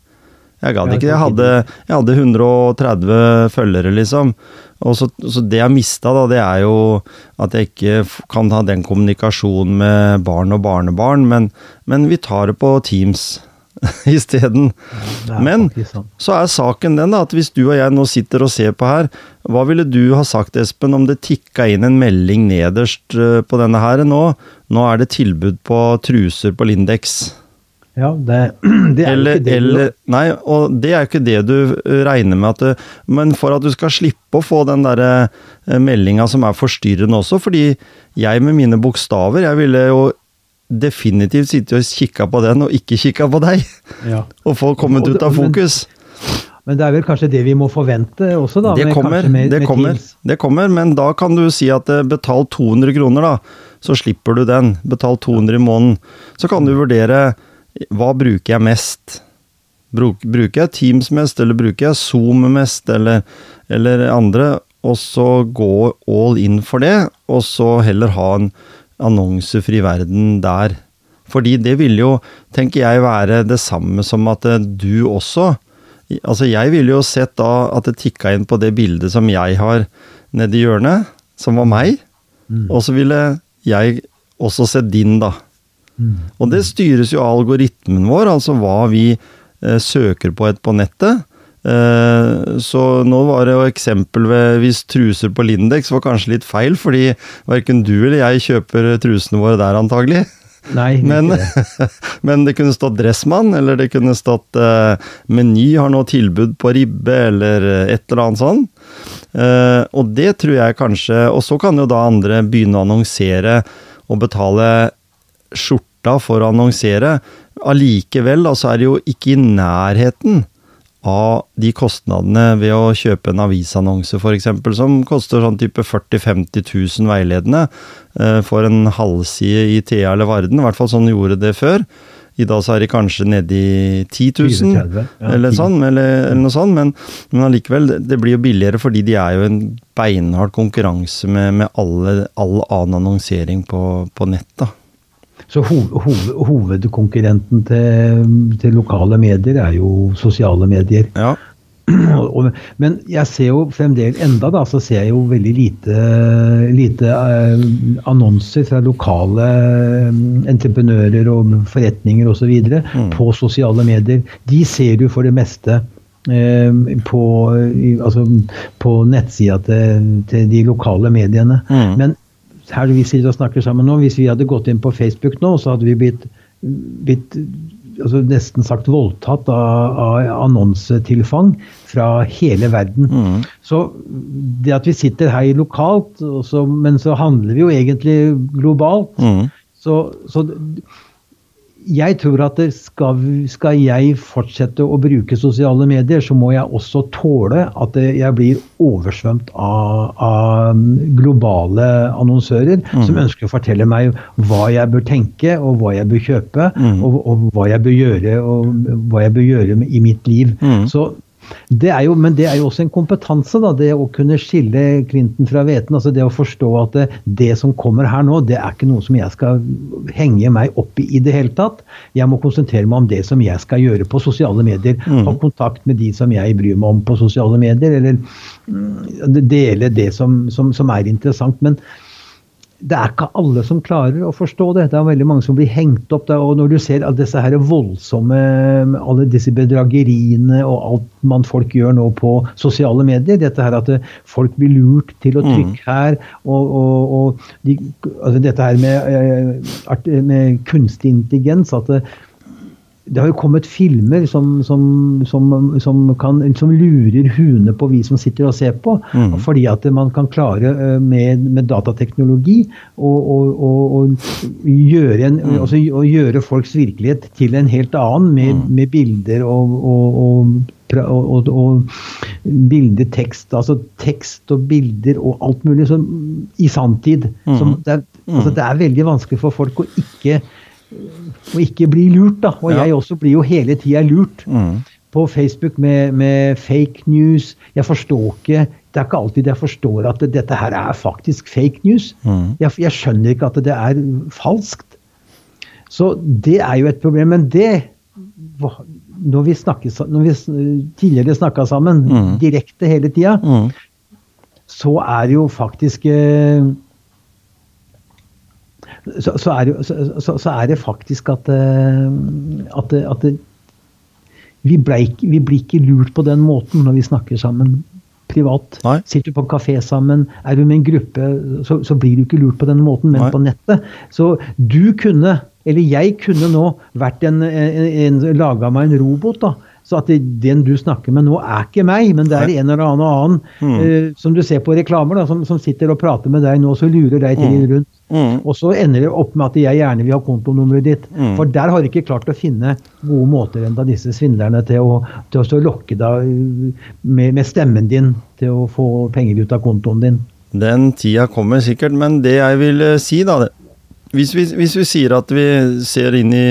Jeg gadd ikke. Jeg hadde, jeg hadde 130 følgere, liksom. Og så, så det jeg mista, da, det er jo at jeg ikke kan ha den kommunikasjonen med barn og barnebarn, men, men vi tar det på Teams isteden. Er Men sånn. så er saken den da, at hvis du og jeg nå sitter og ser på her, hva ville du ha sagt, Espen, om det tikka inn en melding nederst eh, på denne her nå? Nå er det tilbud på truser på Lindex. Ja, det, det er Eller, jo ikke det eller Nei, og det er jo ikke det du eh, regner med at du, Men for at du skal slippe å få den derre eh, meldinga som er forstyrrende også, fordi jeg med mine bokstaver, jeg ville jo definitivt sitte og kikka på den, og ikke kikka på deg. Ja. Og få kommet ut av fokus. Men det er vel kanskje det vi må forvente også, da? Det kommer, med, det med kommer, det kommer, men da kan du si at eh, betal 200 kroner, da. Så slipper du den. Betal 200 i måneden. Så kan du vurdere hva bruker jeg mest. Bruker jeg Teams mest, eller bruker jeg Zoom mest, eller, eller andre? Og så gå all in for det, og så heller ha en annonsefri verden der. Fordi det vil jo, tenker jeg, være det samme som at eh, du også Altså, jeg ville jo sett da at det tikka inn på det bildet som jeg har nedi hjørnet, som var meg. Og så ville jeg også sett din, da. Og det styres jo av algoritmen vår, altså hva vi eh, søker på et på nettet. Eh, så nå var det jo eksempel ved hvis truser på Lindex var kanskje litt feil, fordi verken du eller jeg kjøper trusene våre der antagelig. Nei, Men, det. men det kunne stått Dressmann, eller det kunne stått eh, Meny har nå tilbud på ribbe, eller eh, et eller annet sånn. Eh, og det tror jeg kanskje Og så kan jo da andre begynne å annonsere og betale skjorta for å annonsere. Allikevel, altså, er det jo ikke i nærheten av de kostnadene ved å kjøpe en avisannonse, f.eks., som koster sånn type 40 000-50 000 veiledende eh, for en halvside i Thea eller Varden. I hvert fall sånn gjorde det før. I dag så er de kanskje nede i 10 000, 30, ja, eller, 10. sånn, eller, eller noe sånt. Men, men allikevel, det- det blir jo billigere fordi de er jo en beinhard konkurranse med, med alle, all annen annonsering på, på nett. da. Så hov, hov, hovedkonkurrenten til, til lokale medier er jo sosiale medier. Ja. Og, men jeg ser jo fremdeles enda da, så ser jeg jo veldig lite, lite eh, annonser fra lokale eh, entreprenører og forretninger osv. Mm. på sosiale medier. De ser du for det meste eh, på, altså, på nettsida til, til de lokale mediene. Mm. Men her vi sitter og snakker sammen nå, hvis vi hadde gått inn på Facebook nå, så hadde vi blitt, blitt altså nesten sagt voldtatt av, av annonsetilfang fra hele verden. Mm. Så det at vi sitter her lokalt, også, men så handler vi jo egentlig globalt. Mm. Så, så jeg tror at skal, skal jeg fortsette å bruke sosiale medier, så må jeg også tåle at jeg blir oversvømt av, av globale annonsører som ønsker å fortelle meg hva jeg bør tenke, og hva jeg bør kjøpe, og, og hva jeg bør gjøre, og hva jeg bør gjøre i mitt liv. Mm. Så det er jo, men det er jo også en kompetanse, da, det å kunne skille klinten fra hveten. altså Det å forstå at det, det som kommer her nå, det er ikke noe som jeg skal henge meg opp i i det hele tatt. Jeg må konsentrere meg om det som jeg skal gjøre på sosiale medier. Ha kontakt med de som jeg bryr meg om på sosiale medier, eller mm, dele det som, som, som er interessant. men det er ikke alle som klarer å forstå det. Det er veldig mange som blir hengt opp. Der, og når du ser alle disse her voldsomme alle disse bedrageriene og alt man folk gjør nå på sosiale medier, dette her at folk blir lurt til å trykke her, og, og, og de, altså dette her med, eh, med kunstig intelligens at det, det har jo kommet filmer som, som, som, som, kan, som lurer huene på vi som sitter og ser på. Fordi at man kan klare eh, med, med datateknologi å gjøre, en, altså, gjøre folks virkelighet til en helt annen, med, med bilder og, og, og og, og, bilde, bildetekst, altså tekst og bilder og alt mulig som, i sanntid. Som det, er, altså, det er veldig vanskelig for folk å ikke og ikke bli lurt, da. Og Ja. jeg også blir jo hele tida lurt. Mm. På Facebook med, med fake news. Jeg forstår ikke Det er ikke alltid jeg forstår at dette her er faktisk fake news. Mm. Jeg, jeg skjønner ikke at det er falskt. Så det er jo et problem. Men det Når vi, snakker, når vi tidligere snakka sammen Mm. direkte hele tida, Mm. så er det jo faktisk eh, så, så, er det, så, så, er det faktisk at, eh, at, at vi, ble, vi blir ikke lurt på den måten når vi snakker sammen privat. Nei. Sitter du på en kafé sammen, er du med en gruppe, så, så blir du ikke lurt på den måten, men Nei. på nettet. Så du kunne, eller jeg kunne nå vært en, en, en laga meg en robot, da. Så at det, den du snakker med nå, er ikke meg, men det er en eller annen annen Mm. uh, som du ser på reklamer, da, som, som sitter og prater med deg nå, så lurer deg til Mm. rundt. Mm. Og så ender det opp med at jeg gjerne vil ha kontonummeret ditt. Mm. For der har de ikke klart å finne gode måter enda disse svindlerne til å, til å lokke deg med, med stemmen din til å få penger ut av kontoen din. Den tida kommer sikkert, men det jeg vil eh, si da det- hvis vi, hvis vi sier at vi ser inn i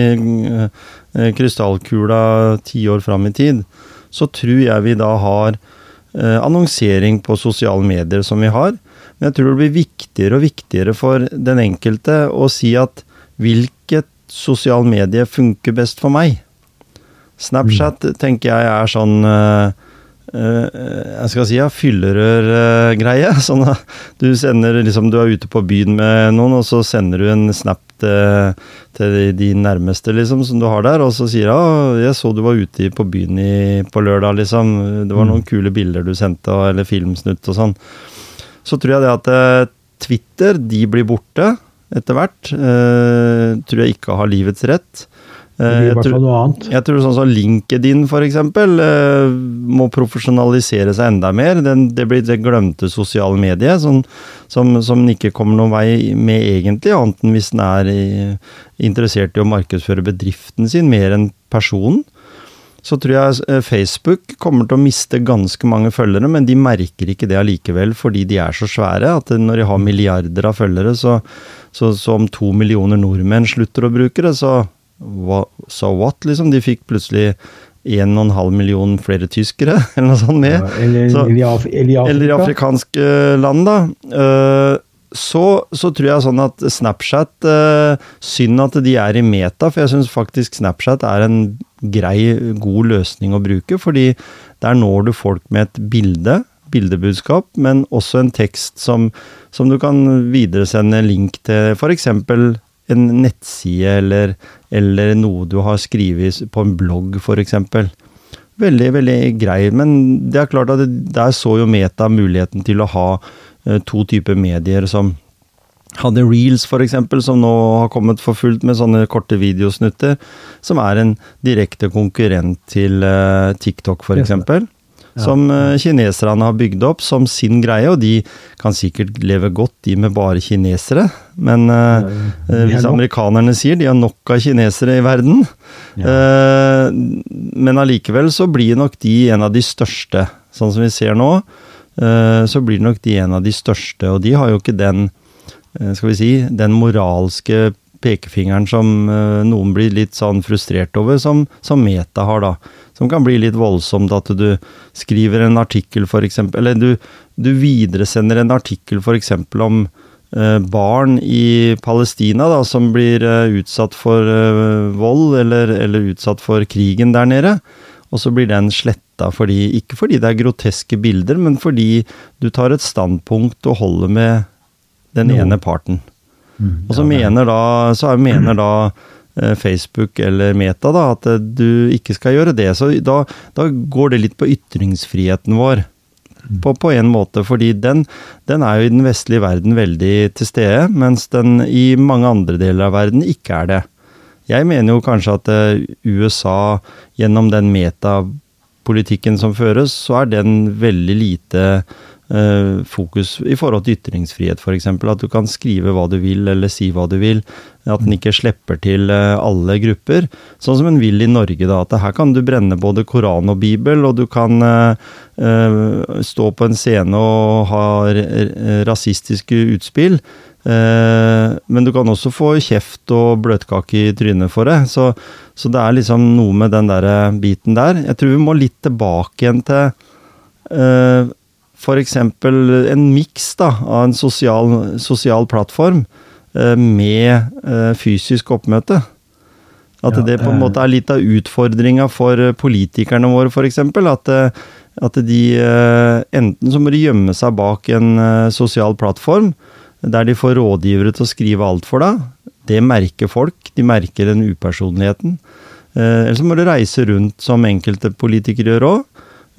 eh, krystallkula ti år fram i tid, så tror jeg vi da har eh, annonsering på sosiale medier som vi har. Men jeg tror det blir viktigere og viktigere for den enkelte å si at hvilket sosial medie funker best for meg. Snapchat tenker jeg er sånn eh, eh, jeg skal si ja, fyllerør-greie. Sånn at du sender liksom Du er ute på byen med noen, og så sender du en snap til, til de nærmeste liksom som du har der, og så sier ja, jeg så du var ute på byen i, på lørdag, liksom. Det var noen kule bilder du sendte, eller filmsnutt og sånn. Så tror jeg det at eh, Twitter, de blir borte. etter hvert. Eh, tror jeg ikke har livets rett. Jeg hvert tror- jeg tror sånn som LinkedIn eksempel eh, må profesjonalisere seg enda mer. Det blir det glemte sosiale mediet som, som, som den ikke kommer noen vei med egentlig, annet enn hvis den er interessert i å markedsføre bedriften sin mer enn personen. Så tror jeg eh, Facebook kommer til å miste ganske mange følgere, men de merker ikke det allikevel fordi de er så svære at når de har milliarder av følgere, så, så, så om to millioner nordmenn slutter å bruke det, så so what, liksom? De fikk plutselig 1,5 million flere tyskere, eller noe sånt med. Ja, eller, Så- eller, eller i Eller afrikanske land, da. Uh, Så, så tror jeg sånn at Snapchat uh, Synd at de er i meta, for jeg syns faktisk Snapchat er en grei, god løsning å bruke. Fordi der når du folk med et bilde, bildebudskap, men også en tekst som, som du kan videresende link til f.eks. en nettside eller, eller noe du har skrevet på en blogg, f.eks. Veldig, veldig grei, men det er klart at det, der så jo Meta muligheten til å ha eh, to typer medier som hadde Reels, eksempel, som nå har kommet for fullt med sånne korte videosnutter, som er en direkte konkurrent til eh, TikTok. Ja. Som eh, kineserne har bygd opp som sin greie, og de kan sikkert leve godt, de med bare kinesere. Men er hvis amerikanerne sier de har nok av kinesere i verden, uh, men allikevel så blir nok de en av de største. Sånn som vi ser nå, uh, så blir nok de en av de største, og de har jo ikke den skal vi si, den moralske pekefingeren som noen blir litt sånn frustrert over, som, som Meta har, da. Som kan bli litt voldsomt at du skriver en artikkel, eksempel, eller du, du videresender en artikkel eksempel om eh, barn i Palestina da, som blir eh, utsatt for eh, vold, eller, eller utsatt for krigen der nede. Og så blir den sletta fordi, ikke fordi det er groteske bilder, men fordi du tar et standpunkt og holder med den no. ene parten. Mm, Og så ja, er- mener da, så er- mener da Facebook eller Meta da, at eh, du ikke skal gjøre det. Så da, da går det litt på ytringsfriheten vår. På, på en måte, fordi den, den er jo i den vestlige verden veldig til stede, mens den i mange andre deler av verden ikke er det. Jeg mener jo kanskje at eh, USA, gjennom den metapolitikken som føres, så er den veldig lite eh, fokus i forhold til ytringsfrihet, f.eks. At du kan skrive hva du vil, eller si hva du vil. At den ikke slipper til eh, alle grupper. Sånn som en vil i Norge, da. At her kan du brenne både Koran og Bibel, og du kan eh, eh, stå på en scene og ha rasistiske utspill. Eh, men du kan også få kjeft og bløtkake i trynet for det. Så, så det er liksom noe med den der eh, biten der. Jeg tror vi må litt tilbake igjen til f.eks. en miks av en sosial, sosial plattform eh, med eh, fysisk oppmøte. At Ja, det på en eh. måte er litt av utfordringa for eh, politikerne våre, f.eks. At, eh, at de enten så må de gjemme seg bak en sosial plattform, der de får rådgivere til å skrive alt for deg. Det merker folk. De merker den upersonligheten. Eh, Eller så må du reise rundt, som enkelte politikere gjør òg.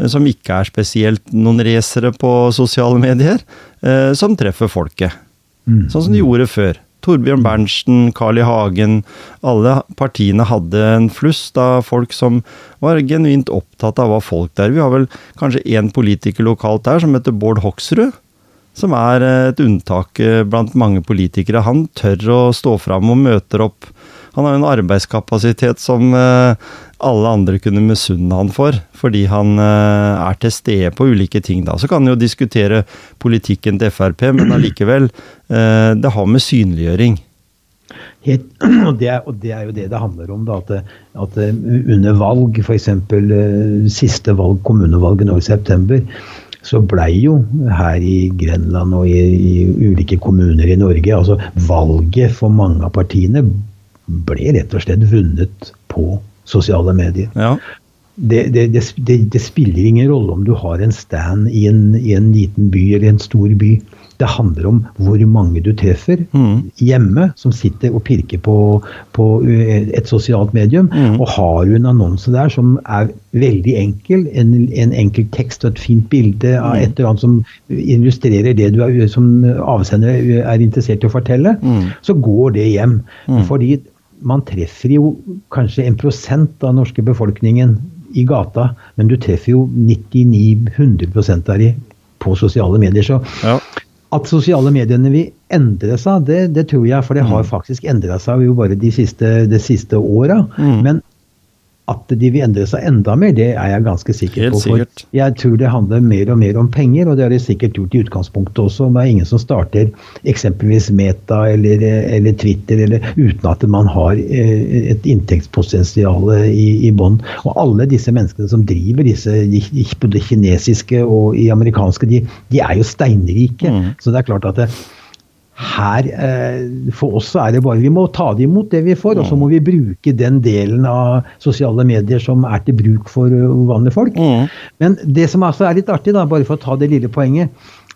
Som ikke er spesielt noen racere på sosiale medier. eh, Som treffer folket. Mm. Sånn som de gjorde før. Torbjørn Berntsen, Carl I. Hagen. Alle partiene hadde en flust av folk som var genuint opptatt av hva folk der. Vi har vel kanskje én politiker lokalt der som heter Bård Hoksrud. Som er eh, et unntak eh, blant mange politikere. Han tør å stå fram og møter opp. Han har jo en arbeidskapasitet som eh, alle andre kunne misunne han for, fordi han eh, er til stede på ulike ting da. Så kan han jo diskutere politikken til Frp, men allikevel, eh, det har med synliggjøring. Helt, og, det er, og det er jo det det handler om. Da, at, at under valg, f.eks. siste valg, kommunevalget nå i september, så blei jo her i Grenland og i, i ulike kommuner i Norge altså Valget for mange av partiene ble rett og slett vunnet på sosiale medier. Ja, Det, det, det, det, spiller ingen rolle om du har en stand i en, i en liten by eller en stor by. Det handler om hvor mange du treffer Mm. hjemme som sitter og pirker på, på uh, et sosialt medium. Mm. Og har du en annonse der som er veldig enkel, en, en enkel tekst og et fint bilde av Mm. et eller annet som illustrerer det du er, som avsender er interessert i å fortelle, Mm. så går det hjem. Fordi man treffer jo kanskje en prosent av den norske befolkningen i gata, men du treffer jo 99-100 av de på sosiale medier. Så Ja. at sosiale mediene vil endre seg, det, det tror jeg, for det har faktisk endra seg jo bare de siste, de siste åra. Mm. Men at de vil endre seg enda mer, det er jeg ganske sikker Helt på. For sikkert. jeg tror det handler mer og mer om penger, og det har de sikkert gjort i utgangspunktet også. Det er ingen som starter eksempelvis Meta eller, eller Twitter eller, uten at man har eh, et inntektspotensial i, i bånn. Og alle disse menneskene som driver disse, både kinesiske og i amerikanske, de, de er jo steinrike. Mm. Så det er klart at det, her eh, For oss er det bare Vi må ta det imot det vi får, og så må vi bruke den delen av sosiale medier som er til bruk for eh, vanlige folk. Mm. Men det som altså er litt artig, da, bare for å ta det lille poenget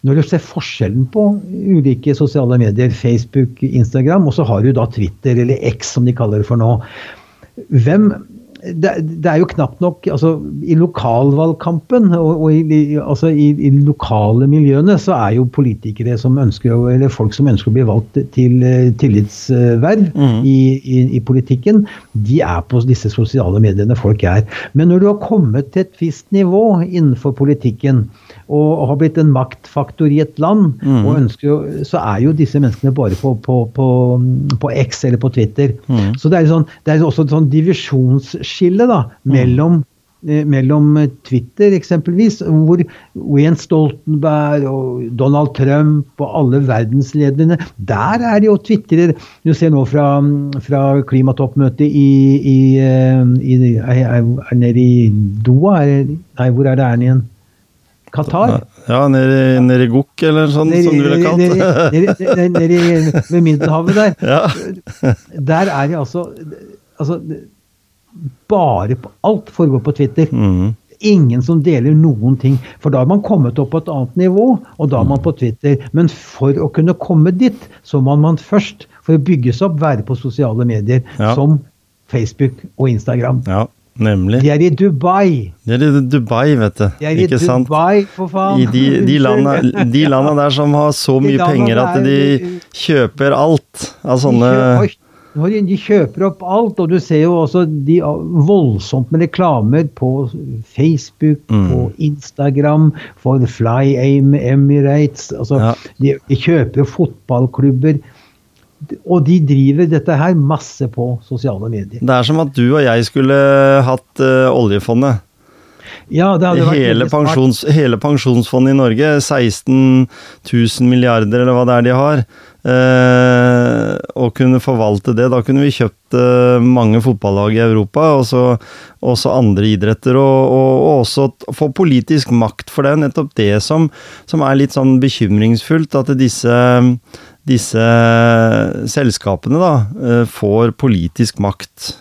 Når du ser forskjellen på ulike sosiale medier, Facebook, Instagram, og så har du da Twitter, eller X som de kaller det for nå. Hvem det, det er jo knapt nok altså I lokalvalgkampen og, og i, altså i, i lokale miljøene så er jo politikere som ønsker eller folk som ønsker å bli valgt til eh, tillitsverv mm. i, i, politikken, de er på disse sosiale mediene folk er. Men når du har kommet til et visst nivå innenfor politikken og, og har blitt en maktfaktor i et land, mm. og ønsker, så er jo disse menneskene bare på, på, på, på X eller på Twitter. Mm. Så det er, sånn, det er også et sånn divisjonsskille da, mellom, eh, mellom eh, Twitter eksempelvis, hvor Jens Stoltenberg og Donald Trump og alle verdenslederne Der er det jo twitrer. Du ser nå fra, fra klimatoppmøtet i, i, i, i er nede i Doha? Nei, hvor er det er igjen? Qatar? Ja, nede i- nede i Gokk, eller sånn som du ville kalt det. nede, nede, nede i- ved Middelhavet der. Ja. Der er det altså, altså Bare på alt foregår på Twitter. Mm. Ingen som deler noen ting. For da har man kommet opp på et annet nivå, og da er man på Twitter. Men for å kunne komme dit, så må man først, for å bygge seg opp, være på sosiale medier Ja. som Facebook og Instagram. ja, nemlig. De er i Dubai. De er i Dubai, vet du. De er i Ikke sant? Dubai, for faen. I de, de, landa, de landa der som har så mye de penger at de kjøper alt av sånne De kjøper, opp alt, og du ser jo også de ah, voldsomt med reklamer på Facebook, Mm. på Instagram, for Fly Aim Emirates. Altså, Ja. de, de kjøper fotballklubber. Og de driver dette her masse på sosiale medier. Det er som at du og jeg skulle hatt uh, oljefondet. Ja, det hadde vært Hele, pensjons, hele pensjonsfondet i Norge, 16 000 milliarder eller hva det er de har, eh, og kunne forvalte det. Da kunne vi kjøpt eh, mange fotballag i Europa, og så også andre idretter, og, og, og også få politisk makt. For det er nettopp det som, som er litt sånn bekymringsfullt, at disse disse selskapene da, eh, får politisk makt.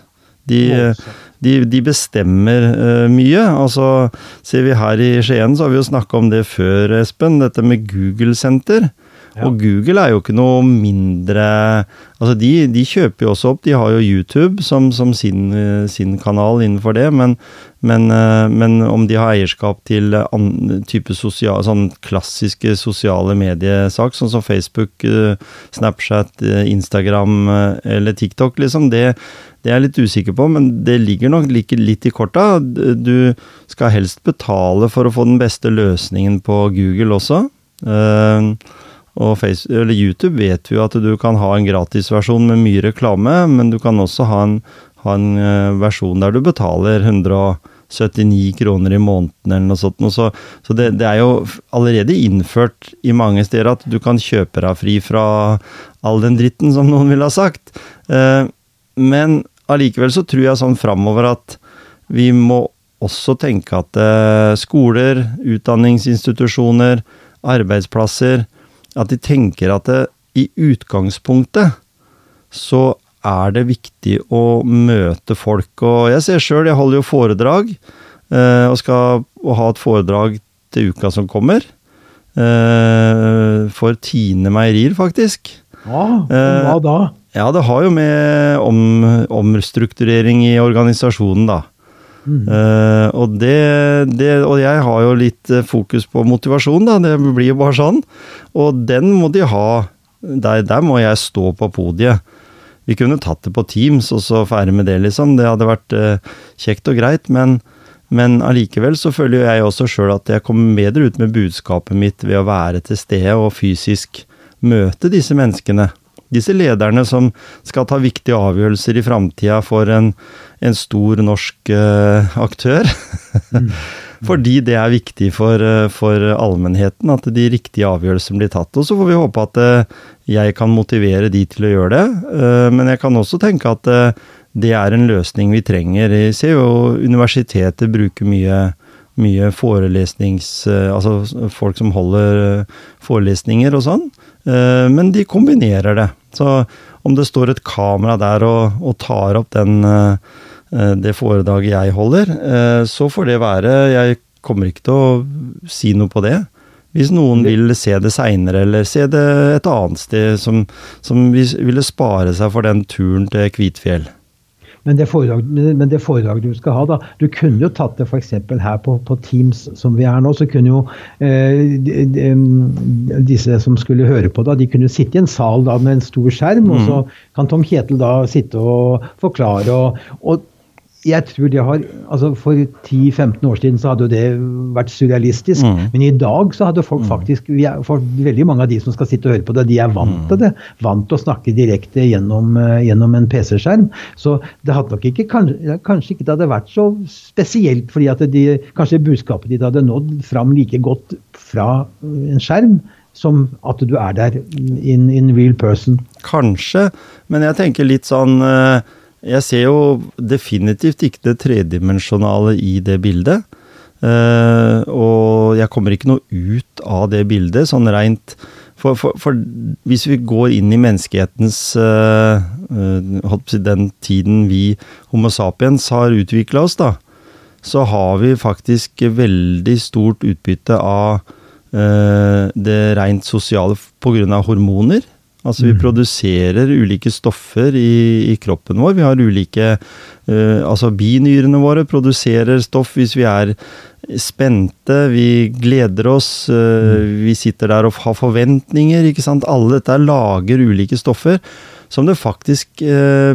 De, de, de bestemmer eh, mye. Altså, ser vi her i Skien, så har vi jo snakka om det før, Espen. Dette med Google-senter. Og Google er jo ikke noe mindre Altså, de, de kjøper jo også opp. De har jo YouTube som, som sin, eh, sin kanal innenfor det, men, men, eh, men om de har eierskap til an, type sosial, sånn klassiske sosiale mediesak, sånn som Facebook, eh, Snapchat, eh, Instagram eh, eller TikTok, liksom, det, det er jeg litt usikker på, men det ligger nok litt i korta. Du skal helst betale for å få den beste løsningen på Google også. Eh, og Facebook, YouTube vet vi jo at du kan ha en gratisversjon med mye reklame, men du kan også ha en, ha en eh, versjon der du betaler 179 kroner i måneden eller noe sånt. Så, så det, det er jo allerede innført i mange steder at du kan kjøpe deg fri fra all den dritten, som noen ville ha sagt. Eh, men allikevel så tror jeg sånn framover at vi må også tenke at eh, skoler, utdanningsinstitusjoner, arbeidsplasser At de tenker at det, i utgangspunktet så er det viktig å møte folk. Og jeg ser sjøl, jeg holder jo foredrag, eh, og skal ha et foredrag til uka som kommer. eh, for Tine Meierier, faktisk. Ja, Eh, hva da? Ja, det har jo med om, omstrukturering i organisasjonen, da. Eh, og, det, det, og jeg har jo litt eh, fokus på motivasjon, da. Det blir jo bare sånn. Og den må de ha. Der, der må jeg stå på podiet. Vi kunne tatt det på Teams og så ferdig med det, liksom. Det hadde vært uh, kjekt og greit, men men allikevel så føler jeg også sjøl at jeg kommer bedre ut med budskapet mitt ved å være til stede og fysisk møte disse menneskene. Disse lederne som skal ta viktige avgjørelser i framtida for en, en stor norsk uh, aktør. Fordi det er viktig for, eh, for allmennheten at de riktige avgjørelsene blir tatt. Og så får vi håpe at eh, jeg kan motivere de til å gjøre det. Men jeg kan også tenke at det er en løsning vi trenger. Jeg ser jo universitetet bruker mye, mye forelesnings... Altså folk som holder forelesninger og sånn. Men de kombinerer det. Så om det står et kamera der og, og tar opp den, eh, eh, det foredraget jeg holder, eh, så får det være. Jeg kommer ikke til å si noe på det. Hvis noen vil se det seinere, eller se det et annet sted som, som ville spare seg for den turen til Kvitfjell. Men det, foredrag, men det foredraget du skal ha, da Du kunne jo tatt det f.eks. her på, på Teams, som vi er nå. Så kunne jo eh, de, de, disse som skulle høre på, da, de kunne sitte i en sal da, med en stor skjerm, og så kan Tom Kjetil da sitte og forklare. og, og jeg tror det har, altså For 10-15 år siden så hadde jo det vært surrealistisk. Mm. Men i dag så hadde folk faktisk vi er, For veldig mange av de som skal sitte og høre på det, de er vant til det. Vant til å snakke direkte gjennom, eh, gjennom en PC-skjerm. Så det hadde nok ikke kanskje, kanskje ikke det hadde vært så spesielt, fordi at de, kanskje budskapet ditt hadde nådd fram like godt fra en skjerm som at du er der in, in real person. Kanskje, men jeg tenker litt sånn eh, Jeg ser jo definitivt ikke det tredimensjonale i det bildet. Eh, og jeg kommer ikke noe ut av det bildet, sånn reint for, for, for hvis vi går inn i menneskehetens uh, si, Den tiden vi Homo sapiens har utvikla oss, da, så har vi faktisk veldig stort utbytte av uh, det rent sosiale pga. hormoner. Altså vi produserer ulike stoffer i, i kroppen vår. Vi har ulike uh, Altså binyrene våre produserer stoff hvis vi er spente, vi gleder oss, eh, vi sitter der og har forventninger, ikke sant. Alle dette lager ulike stoffer som det faktisk uh,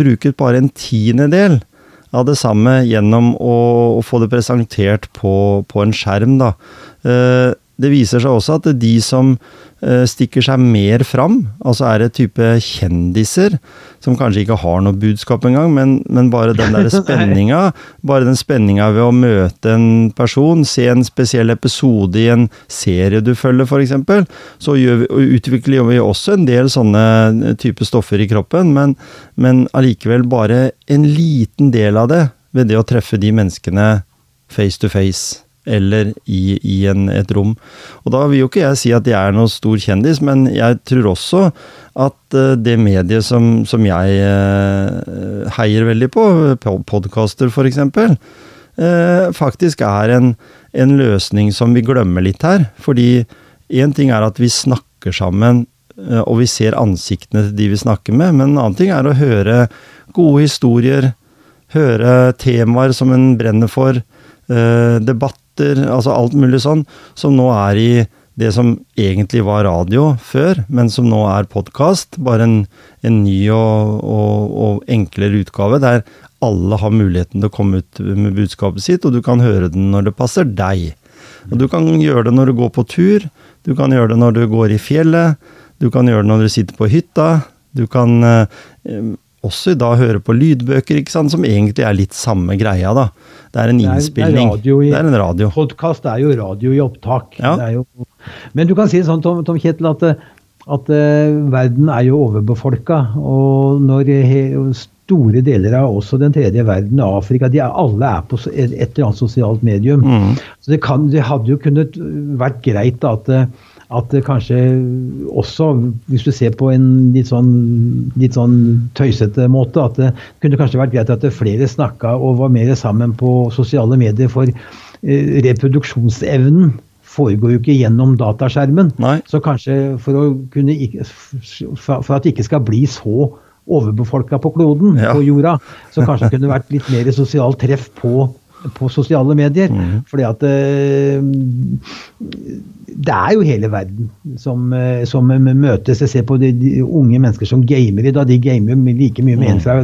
bruker bare en tiendedel av det samme gjennom å, å få det presentert på, på en skjerm, da. Eh, det viser seg også at de som eh, stikker seg mer fram, altså er det type kjendiser, som kanskje ikke har noe budskap engang, men, men bare den der spenninga, bare den spenninga ved å møte en person, se en spesiell episode i en serie du følger f.eks., så gjør vi, utvikler vi også en del sånne type stoffer i kroppen, men, men allikevel bare en liten del av det ved det å treffe de menneskene face to face eller i, i en, et rom. Og da vil jo ikke jeg si at jeg er noen stor kjendis, men jeg tror også at eh, det mediet som, som jeg eh, heier veldig på, podkaster f.eks., eh, faktisk er en, en løsning som vi glemmer litt her. Fordi én ting er at vi snakker sammen, og vi ser ansiktene til de vi snakker med, men en annen ting er å høre gode historier, høre temaer som en brenner for, eh, debatter, altså alt mulig sånn, som nå er i det som egentlig var radio før, men som nå er podkast. Bare en, en ny og, og, og enklere utgave, der alle har muligheten til å komme ut med budskapet sitt, og du kan høre den når det passer deg. Og Du kan gjøre det når du går på tur, du kan gjøre det når du går i fjellet, du kan gjøre det når du sitter på hytta, du kan eh, også da høre på lydbøker, ikke sant, som egentlig er litt samme greia, da. Det er en Det er- det er innspilling. i- Det er en radio. Podkast er jo radio i opptak. Ja. Det er jo, men du kan si det sånn, Tom, Tom Kjetil, at, at uh, verden er jo overbefolka. Og når he, store deler av også den tredje verden, Afrika, de er, alle er på et, et eller annet sosialt medium. Mm. Så det, kan, det hadde jo kunnet vært greit da, at, eh, at det kanskje også, hvis du ser på en litt sånn, litt sånn tøysete måte, at det kunne kanskje vært greit at flere snakka og var mer sammen på sosiale medier for eh, reproduksjonsevnen foregår jo ikke gjennom dataskjermen. Nei. Så kanskje for, kunne, for at det ikke skal bli så overbefolka på kloden, Ja. på jorda, så kanskje det kunne vært litt mer sosialt treff på, på sosiale medier. Mhm. Fordi at eh, det er jo hele verden som, eh, som møtes. Jeg ser på de, de unge mennesker som gamer i dag. De gamer jo like mye med en fra,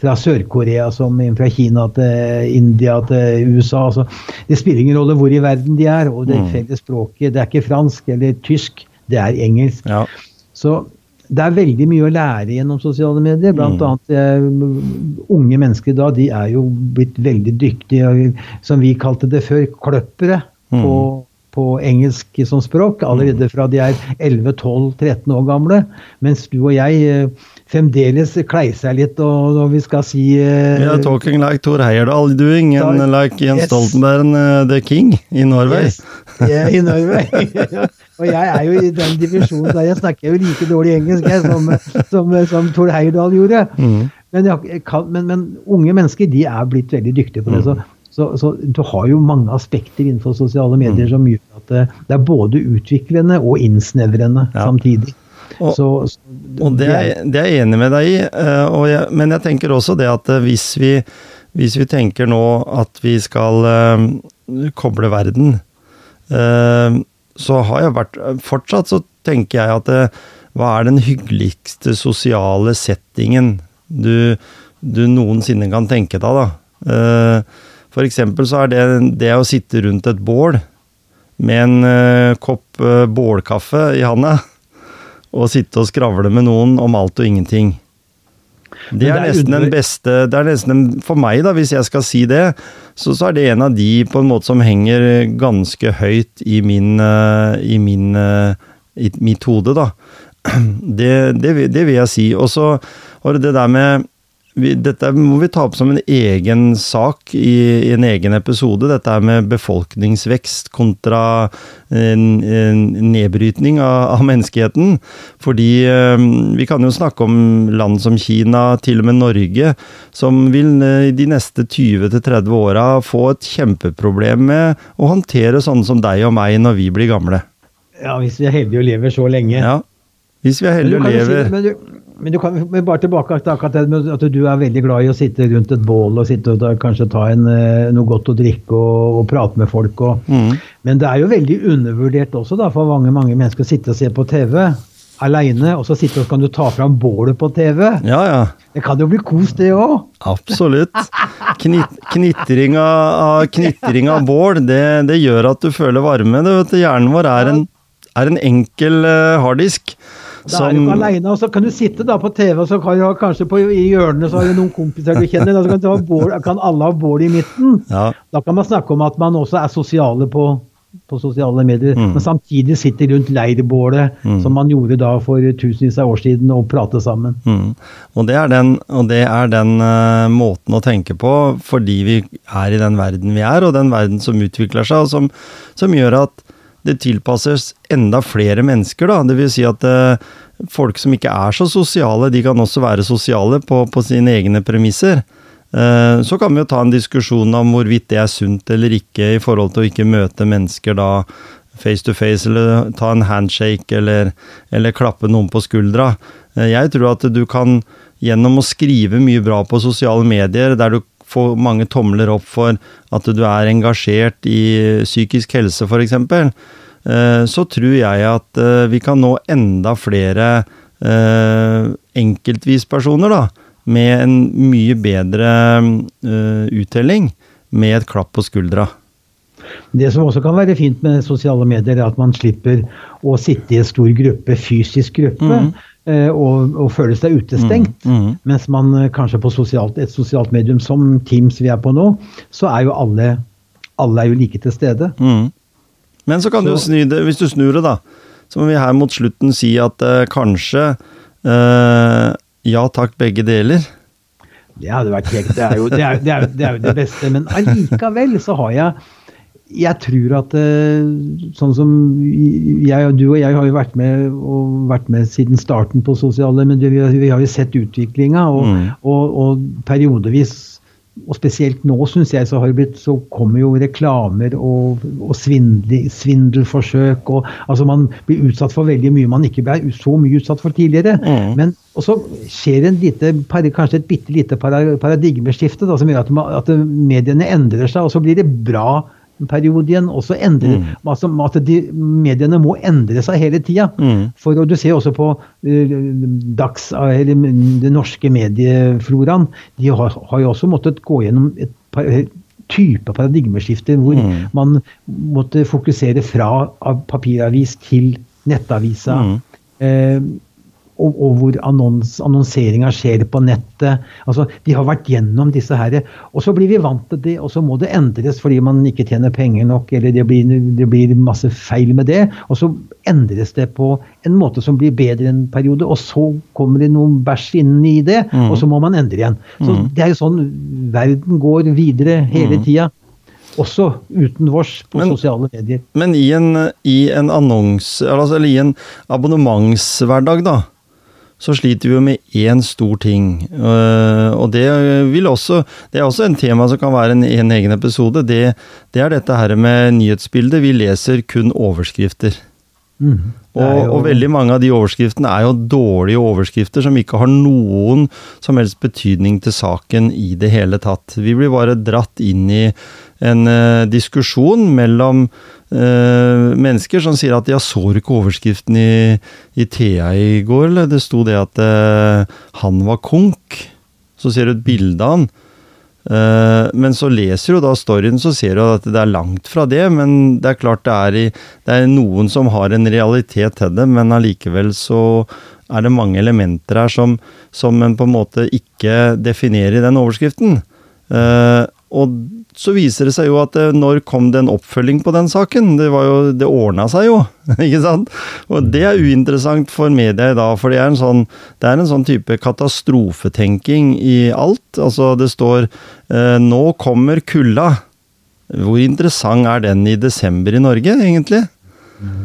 fra Sør-Korea som en fra Kina til India til USA. Altså, det spiller ingen rolle hvor i verden de er. Og det felles språket det er ikke fransk eller tysk, det er engelsk. Ja. Så det er veldig mye å lære gjennom sosiale medier. Blant Mm. annet eh, unge mennesker da, de er jo blitt veldig dyktige, som vi kalte det før, kløppere Mm. på, på engelsk som språk. Allerede fra de er 11-12-13 år gamle. Mens du og jeg eh, fremdeles kleiser litt og når vi skal si uh, yeah, talking like Thor Heyerdahl doing, and Sorry. like Jens Yes. Stoltenberg, uh, the king i Norway. Yes. Ja, i Norway. og jeg er jo i den divisjonen der jeg snakker jo like dårlig engelsk jeg, som, som, som Thor Heyerdahl gjorde. Mm. Men, kan, men, men unge mennesker de er blitt veldig dyktige på det. Så, så, så du har jo mange aspekter innenfor sosiale medier som gjør at det, det er både utviklende og innsnevrende Ja. samtidig. Og- så, Og det er, det er jeg enig med deg i, eh, jeg, men jeg tenker også det at eh, hvis vi, hvis vi tenker nå at vi skal uh, koble verden, uh, så har jeg vært Fortsatt så tenker jeg at uh, hva er den hyggeligste sosiale settingen du, du noensinne kan tenke deg, da? For eksempel så er det det å sitte rundt et bål med en kopp bålkaffe i handa og sitte og skravle med noen om alt og ingenting. Det det er er nesten den beste det er nesten en, For meg, da, hvis jeg skal si det, så, så er det en av de på en måte som henger ganske høyt i min eh, I min eh, i mitt hode, da. Det, det, det vil jeg si. Og så har du det der med vi, dette må vi ta opp som en egen sak i, i en egen episode. Dette er med befolkningsvekst kontra en, en nedbrytning av, av menneskeheten. Fordi eh, vi kan jo snakke om land som Kina, til og med Norge, som vil eh, de neste 20-30 åra få et kjempeproblem med å håndtere sånne som deg og meg når vi blir gamle. ja, hvis vi er heldige og lever så lenge. Ja. Hvis vi er heldige og lever. si- lever men du, kan, men bare tilbake til akkurat det at du er veldig glad i å sitte rundt et bål og sitte og ta, kanskje ta en, eh, noe godt å drikke og, og prate med folk. Og, Mm. Men det er jo veldig undervurdert også da, for mange, mange mennesker å sitte og se på TV aleine, og så sitte og kan du ta fram bålet på TV. Ja, ja. Det kan jo bli kos, det òg. Absolutt. Knit, knitring, av, knitring av bål, det, det gjør at du føler varme. Det, vet du, hjernen vår er en, er en enkel eh, harddisk. Da er du ikke alene, og så kan du sitte da på TV, og så kan du kanskje på, i hjørnet så har du noen kompiser du kjenner, Da så kan, du ha bål, kan alle ha bål i midten. Ja. Da kan man snakke om at man også er sosiale på, på sosiale medier, Mm. men samtidig sitter rundt leirbålet, som man gjorde da for tusenvis av år siden, og prater sammen. Mm. Og det er den, og det er den uh, måten å tenke på fordi vi er i den verden vi er, og den verden som utvikler seg, og som, som gjør at det tilpasses enda flere mennesker. Da. Det vil si at eh, folk som ikke er så sosiale, de kan også være sosiale på, på sine egne premisser. Eh, så kan vi jo ta en diskusjon om hvorvidt det er sunt eller ikke i forhold til å ikke møte mennesker da face to face, eller ta en handshake, eller, eller klappe noen på skuldra. Eh, Jeg tror at du kan, gjennom å skrive mye bra på sosiale medier, der du får mange tomler opp for at du er engasjert i psykisk helse, f.eks., så tror jeg at eh, vi kan nå enda flere eh, enkeltvispersoner, da, med en mye bedre eh, uttelling, med et klapp på skuldra. Det som også kan være fint med sosiale medier, er at man slipper å sitte i en stor gruppe, fysisk gruppe, Mhm. Eh, og, og føler seg utestengt. Mm, mm. Mens man eh, kanskje på sosialt, et sosialt medium som Teams vi er på nå, så er jo alle, alle er jo like til stede. Mm. Men så kan du snu det, hvis du snur det, da, så må vi her mot slutten si at eh, kanskje eh, ja takk, begge deler. Det hadde vært kjekt. det er, jo, det, er, det, er, det er det beste. Men allikevel så har jeg Jeg tror at eh, sånn som jeg du og jeg har jo vært med, og vært med siden starten på sosiale medier. Vi, har- jo sett utviklinga, og, Mm. og, og periodevis og spesielt nå, syns jeg, så, blitt, så kommer jo reklamer og, og svindel, svindelforsøk. og altså Man blir utsatt for veldig mye man ikke ble så mye utsatt for tidligere. Mm. Men og så skjer en lite, kanskje et bitte lite paradigmeskifte da, som gjør at, at mediene endrer seg, og så blir det bra periode igjen. også endre, endrer altså, at de, mediene må endre seg hele tida. Mm. For og du ser også på uh, dags, eller den norske mediefloraen. De har, har jo også måttet gå gjennom et par, type paradigmeskifter hvor Mm. man måtte fokusere fra av papiravis til nettavisa. Mm. Eh, og, og hvor annons, annonseringa skjer på nettet. Altså, De har vært gjennom disse her, og så blir vi vant til det, og så må det endres fordi man ikke tjener penger nok, eller det blir, det blir masse feil med det. Og så endres det på en måte som blir bedre en periode, og så kommer det noen bæsj inni det, Mm. og så må man endre igjen. Så Det er jo sånn verden går videre hele tida. Også uten vårs på Men- sosiale medier. Men i en, i en annons, altså, eller i en abonnementshverdag, da, så sliter vi jo med én stor ting. Øh, og det også Det er også en tema som kan være en, en egen episode. Det, det er dette her med nyhetsbildet. Vi leser kun overskrifter. Mm. Og, og veldig mange av de overskriftene er jo dårlige overskrifter som ikke har noen som helst betydning til saken i det hele tatt. Vi blir bare dratt inn i en uh, diskusjon mellom uh, mennesker som sier at ja, så du ikke overskriften i, i Thea i går, eller? Det sto det at uh, han var konk. Så ser du et bilde av han. Men så leser du da storyen, så ser du at det er langt fra det. Men det er klart det er, i, det er noen som har en realitet til det, men allikevel så er det mange elementer her som, som en på en måte ikke definerer i den overskriften. Eh, og så viser det seg jo at eh, når kom det en oppfølging på den saken? Det var jo, det ordna seg jo, ikke sant? Og det er uinteressant for media i dag, for det er en sånn, det er en sånn type katastrofetenking i alt. Altså det står eh, 'nå kommer kulda'. Hvor interessant er den i desember i Norge, egentlig?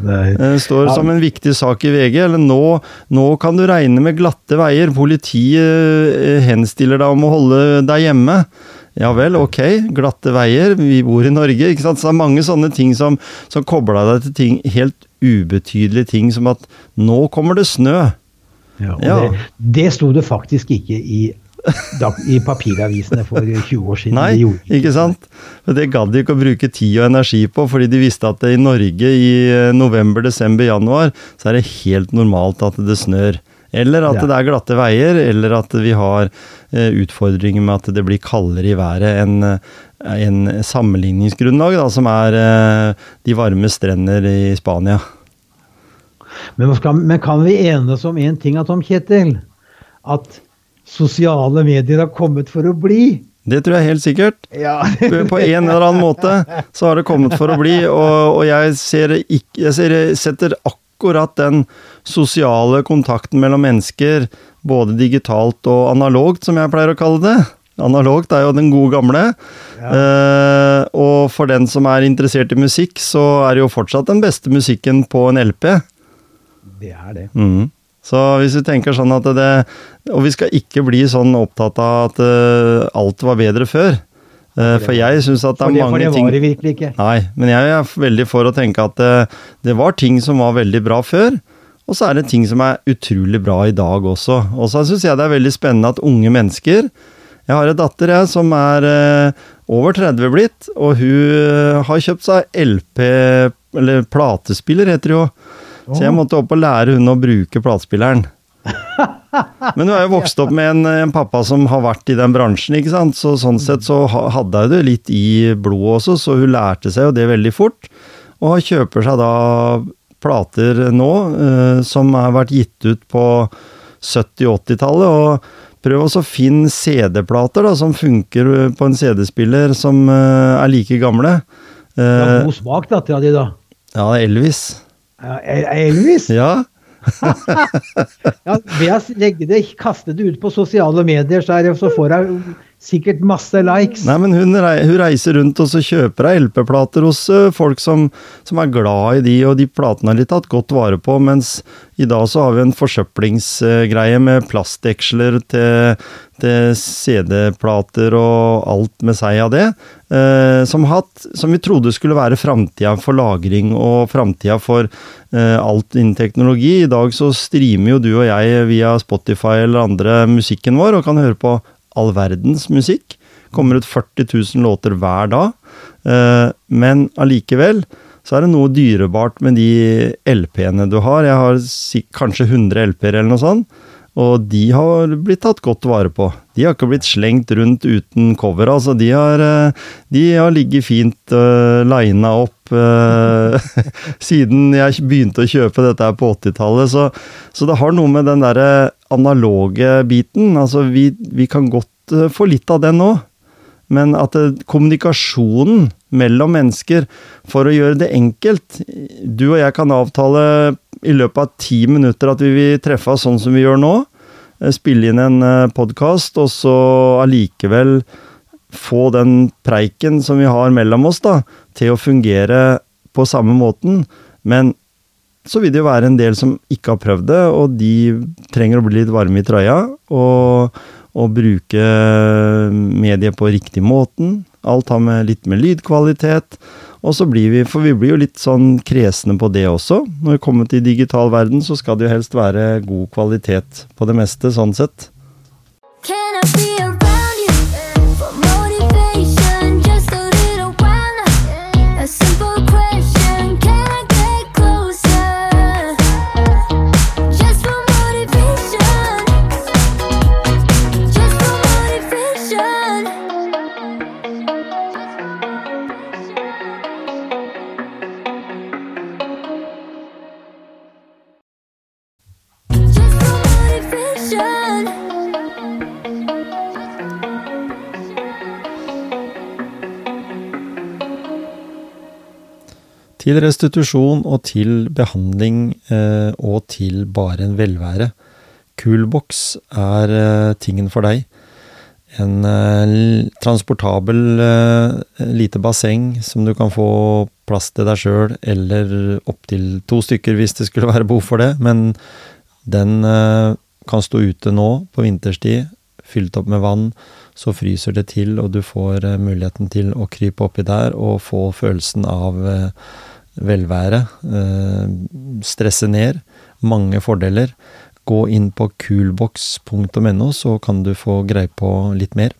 Det er- står som en viktig sak i VG. Eller nå, nå kan du regne med glatte veier. Politiet eh, henstiller deg om å holde deg hjemme. Ja vel, ok. Glatte veier. Vi bor i Norge. ikke sant? Så det er mange sånne ting som, som kobla deg til ting, helt ubetydelige ting, som at nå kommer det snø. Ja, og Ja. Det, det sto det faktisk ikke i, i papiravisene for 20 år siden. Nei, ikke sant? For det gadd de ikke å bruke tid og energi på, fordi de visste at det i Norge i eh, november, desember, januar, så er det helt normalt at det snør. Eller at Ja. det er glatte veier, eller at vi har eh, utfordringer med at det blir kaldere i været enn eh, en sammenligningsgrunnlag, da, som er eh, de varme strender i Spania. Men, skal, men kan vi enes om én ting, Tom Kjetil? At sosiale medier har kommet for å bli? Det tror jeg helt sikkert. Ja. På en eller annen måte så har det kommet for å bli, og, og jeg, ser ikke, jeg ser, setter akkurat den sosiale kontakten mellom mennesker, både digitalt og analogt, som jeg pleier å kalle det. Analogt er jo den gode gamle. Eh, og for den som er interessert i musikk, så er det jo fortsatt den beste musikken på en LP. Det er det. Mm. Så hvis vi tenker sånn at det Og vi skal ikke bli sånn opptatt av at uh, alt var bedre før. Eh, for jeg syns at det er er det, for det var det virkelig ikke. Nei, men jeg er veldig for å tenke at det, det var ting som var veldig bra før. Og så er det ting som er utrolig bra i dag også. Og så syns jeg det er veldig spennende at unge mennesker Jeg har en datter jeg som er eh, over 30 blitt, og hun eh, har kjøpt seg LP, eller platespiller heter det jo. Så jeg måtte opp og lære hun å bruke platespilleren. Men hun er jo vokst opp med en, en pappa som har vært i den bransjen, ikke sant. Så sånn sett så hadde hun det litt i blodet også, så hun lærte seg jo det veldig fort. Og kjøper seg da plater nå eh, som har vært gitt ut på 70-80-tallet. Og prøv å finne CD-plater som funker på en CD-spiller som eh, er like gamle. Var Eh, god smak, dattera di, da. ja, Elvis. Ja, Elvis? Ja. Ja, ved å legge det, kaste det ut på sosiale medier, så, det, så får jeg sikkert masse likes. Nei, men hun, rei- hun reiser rundt og så kjøper ei LP-plater hos folk som, som er glad i de, og de platene har de tatt godt vare på, mens i dag så har vi en forsøplingsgreie med plastdeksler til, til CD-plater og alt med seg av det, eh, som, hatt, som vi trodde skulle være framtida for lagring og framtida for eh, alt innen teknologi. I dag så streamer jo du og jeg via Spotify eller andre musikken vår, og kan høre på all verdens musikk. Kommer ut 40 000 låter hver dag. Eh, men allikevel så er det noe dyrebart med de LP-ene du har. Jeg har kanskje 100 LP-er eller noe sånt. Og de har blitt tatt godt vare på. De har ikke blitt slengt rundt uten cover, altså. De har, eh, de har ligget fint uh, lina opp eh, siden jeg begynte å kjøpe dette her på 80-tallet. Så, så det har noe med den derre analoge biten. Altså, vi, vi kan godt få litt av den nå. Men at det, kommunikasjonen mellom mennesker, for å gjøre det enkelt Du og jeg kan avtale i løpet av ti minutter at vi vil treffe oss sånn som vi gjør nå. eh, Spille inn en podkast, og så allikevel få den preiken som vi har mellom oss, da, til å fungere på samme måten. Men så vil det jo være en del som ikke har prøvd det, og de trenger å bli litt varme i trøya. Og, og bruke mediet på riktig måten. Alt har med litt med lydkvalitet. Og så blir vi, for vi blir jo litt sånn kresne på det også. Når vi kommer til digital verden, så skal det jo helst være god kvalitet på det meste, sånn sett. Can I be Til restitusjon og til behandling eh, og til bare en velvære. Coolbox er eh, tingen for deg. En eh, transportabel lite basseng som du kan få plass til deg sjøl, eller opptil to stykker hvis det skulle være behov for det. Men den kan stå ute nå på vinterstid, fylt opp med vann. Så fryser det til, og du får eh, muligheten til å krype oppi der og få følelsen av eh, velvære. Eh, stresse ned. Mange fordeler. Gå inn på coolbox.no, så kan du få greie på litt mer.